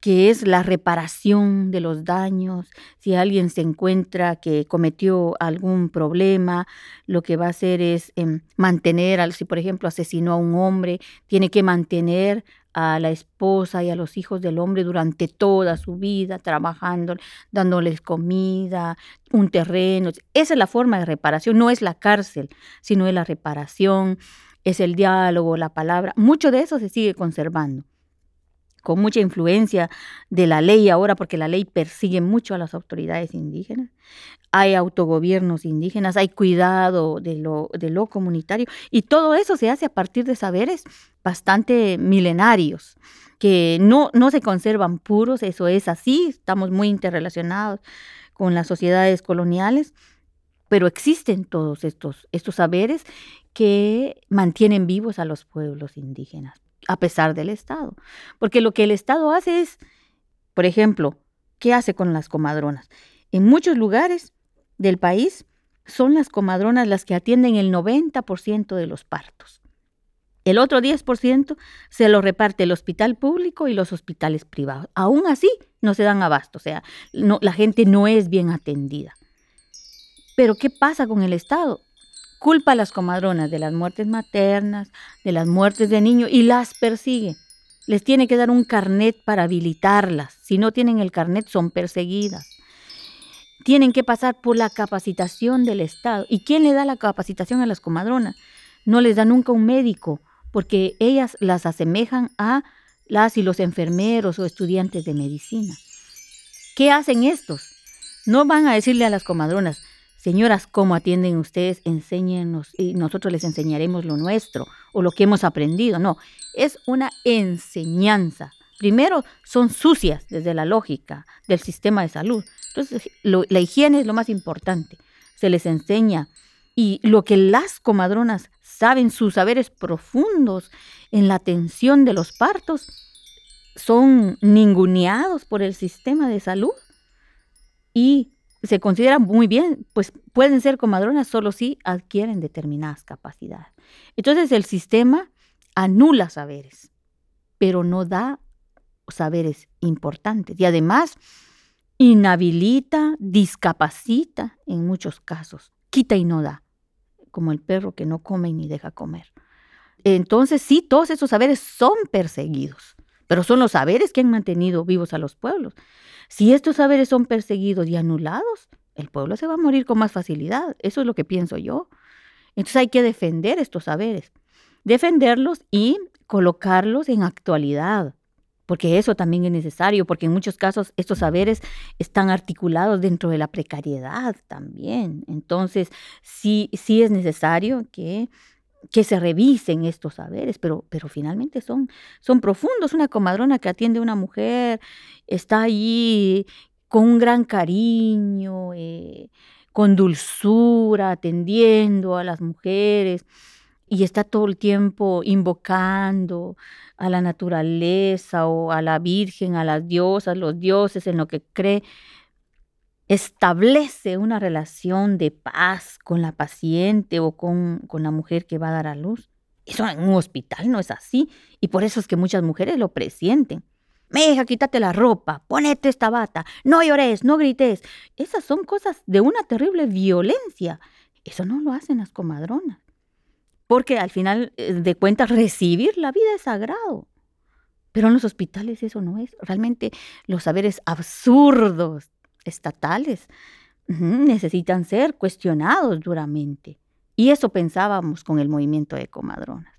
que es la reparación de los daños. Si alguien se encuentra que cometió algún problema, lo que va a hacer es em, mantener, si por ejemplo asesinó a un hombre, tiene que mantener a la esposa y a los hijos del hombre durante toda su vida, trabajando, dándoles comida, un terreno. Esa es la forma de reparación, no es la cárcel, sino es la reparación, es el diálogo, la palabra. Mucho de eso se sigue conservando con mucha influencia de la ley ahora, porque la ley persigue mucho a las autoridades indígenas. Hay autogobiernos indígenas, hay cuidado de lo, comunitario, y todo eso se hace a partir de saberes bastante milenarios, que no, no se conservan puros, eso es así, estamos muy interrelacionados con las sociedades coloniales, pero existen todos estos, estos saberes que mantienen vivos a los pueblos indígenas a pesar del Estado. Porque lo que el Estado hace es, por ejemplo, ¿qué hace con las comadronas? En muchos lugares del país son las comadronas las que atienden el 90% de los partos. El otro 10% se lo reparte el hospital público y los hospitales privados. Aún así, no se dan abasto, o sea, no, la gente no es bien atendida. Pero ¿qué pasa con el Estado? culpa a las comadronas de las muertes maternas, de las muertes de niños y las persigue. Les tiene que dar un carnet para habilitarlas. Si no tienen el carnet son perseguidas. Tienen que pasar por la capacitación del Estado. ¿Y quién le da la capacitación a las comadronas? No les da nunca un médico, porque ellas las asemejan a las y los enfermeros o estudiantes de medicina. ¿Qué hacen estos? No van a decirle a las comadronas, Señoras, ¿cómo atienden ustedes? Enséñenos y nosotros les enseñaremos lo nuestro o lo que hemos aprendido. No, es una enseñanza. Primero, son sucias desde la lógica del sistema de salud. Entonces, la higiene es lo más importante. Se les enseña y lo que las comadronas saben, sus saberes profundos en la atención de los partos, son ninguneados por el sistema de salud y se consideran muy bien, pues pueden ser comadronas solo si adquieren determinadas capacidades. Entonces el sistema anula saberes, pero no da saberes importantes y además inhabilita, discapacita en muchos casos, quita y no da, como el perro que no come ni deja comer. Entonces sí, todos esos saberes son perseguidos, pero son los saberes que han mantenido vivos a los pueblos. Si estos saberes son perseguidos y anulados, el pueblo se va a morir con más facilidad. Eso es lo que pienso yo. Entonces hay que defender estos saberes, defenderlos y colocarlos en actualidad, porque eso también es necesario, porque en muchos casos estos saberes están articulados dentro de la precariedad también. Entonces sí, sí es necesario que que se revisen estos saberes, pero, pero finalmente son, son profundos. Una comadrona que atiende a una mujer está allí con un gran cariño, eh, con dulzura, atendiendo a las mujeres, y está todo el tiempo invocando a la naturaleza o a la Virgen, a las diosas, los dioses, en lo que cree, establece una relación de paz con la paciente o con, con la mujer que va a dar a luz. Eso en un hospital no es así y por eso es que muchas mujeres lo presienten. Meja, quítate la ropa, ponete esta bata, no llores, no grites. Esas son cosas de una terrible violencia. Eso no lo hacen las comadronas. Porque al final eh, de cuentas recibir la vida es sagrado. Pero en los hospitales eso no es. Realmente los saberes absurdos estatales necesitan ser cuestionados duramente. Y eso pensábamos con el movimiento de comadronas.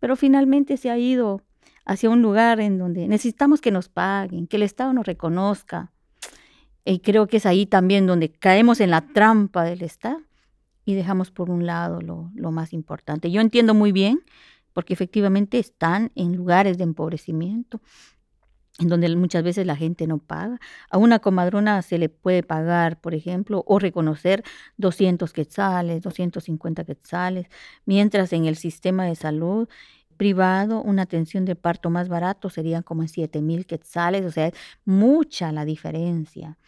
Pero finalmente se ha ido hacia un lugar en donde necesitamos que nos paguen, que el Estado nos reconozca. Y creo que es ahí también donde caemos en la trampa del Estado y dejamos por un lado lo, lo más importante. Yo entiendo muy bien, porque efectivamente están en lugares de empobrecimiento, en donde muchas veces la gente no paga. A una comadrona se le puede pagar, por ejemplo, o reconocer 200 quetzales, 250 quetzales, mientras en el sistema de salud privado una atención de parto más barato sería como en 7 mil quetzales, o sea, es mucha la diferencia.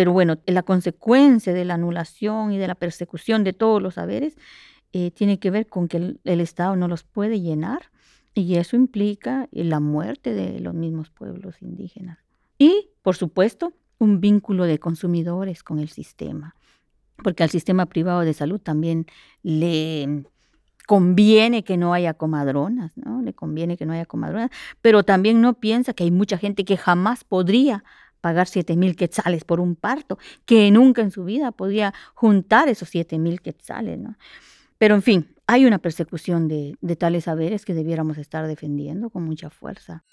Pero bueno, la consecuencia de la anulación y de la persecución de todos los saberes eh, tiene que ver con que el Estado no los puede llenar y eso implica la muerte de los mismos pueblos indígenas. Y, por supuesto, un vínculo de consumidores con el sistema, porque al sistema privado de salud también le conviene que no haya comadronas, ¿no? Le conviene que no haya comadronas, pero también no piensa que hay mucha gente que jamás podría pagar siete mil quetzales por un parto, que nunca en su vida podría juntar esos siete mil quetzales, ¿no? Pero en fin, hay una persecución de, tales saberes que debiéramos estar defendiendo con mucha fuerza.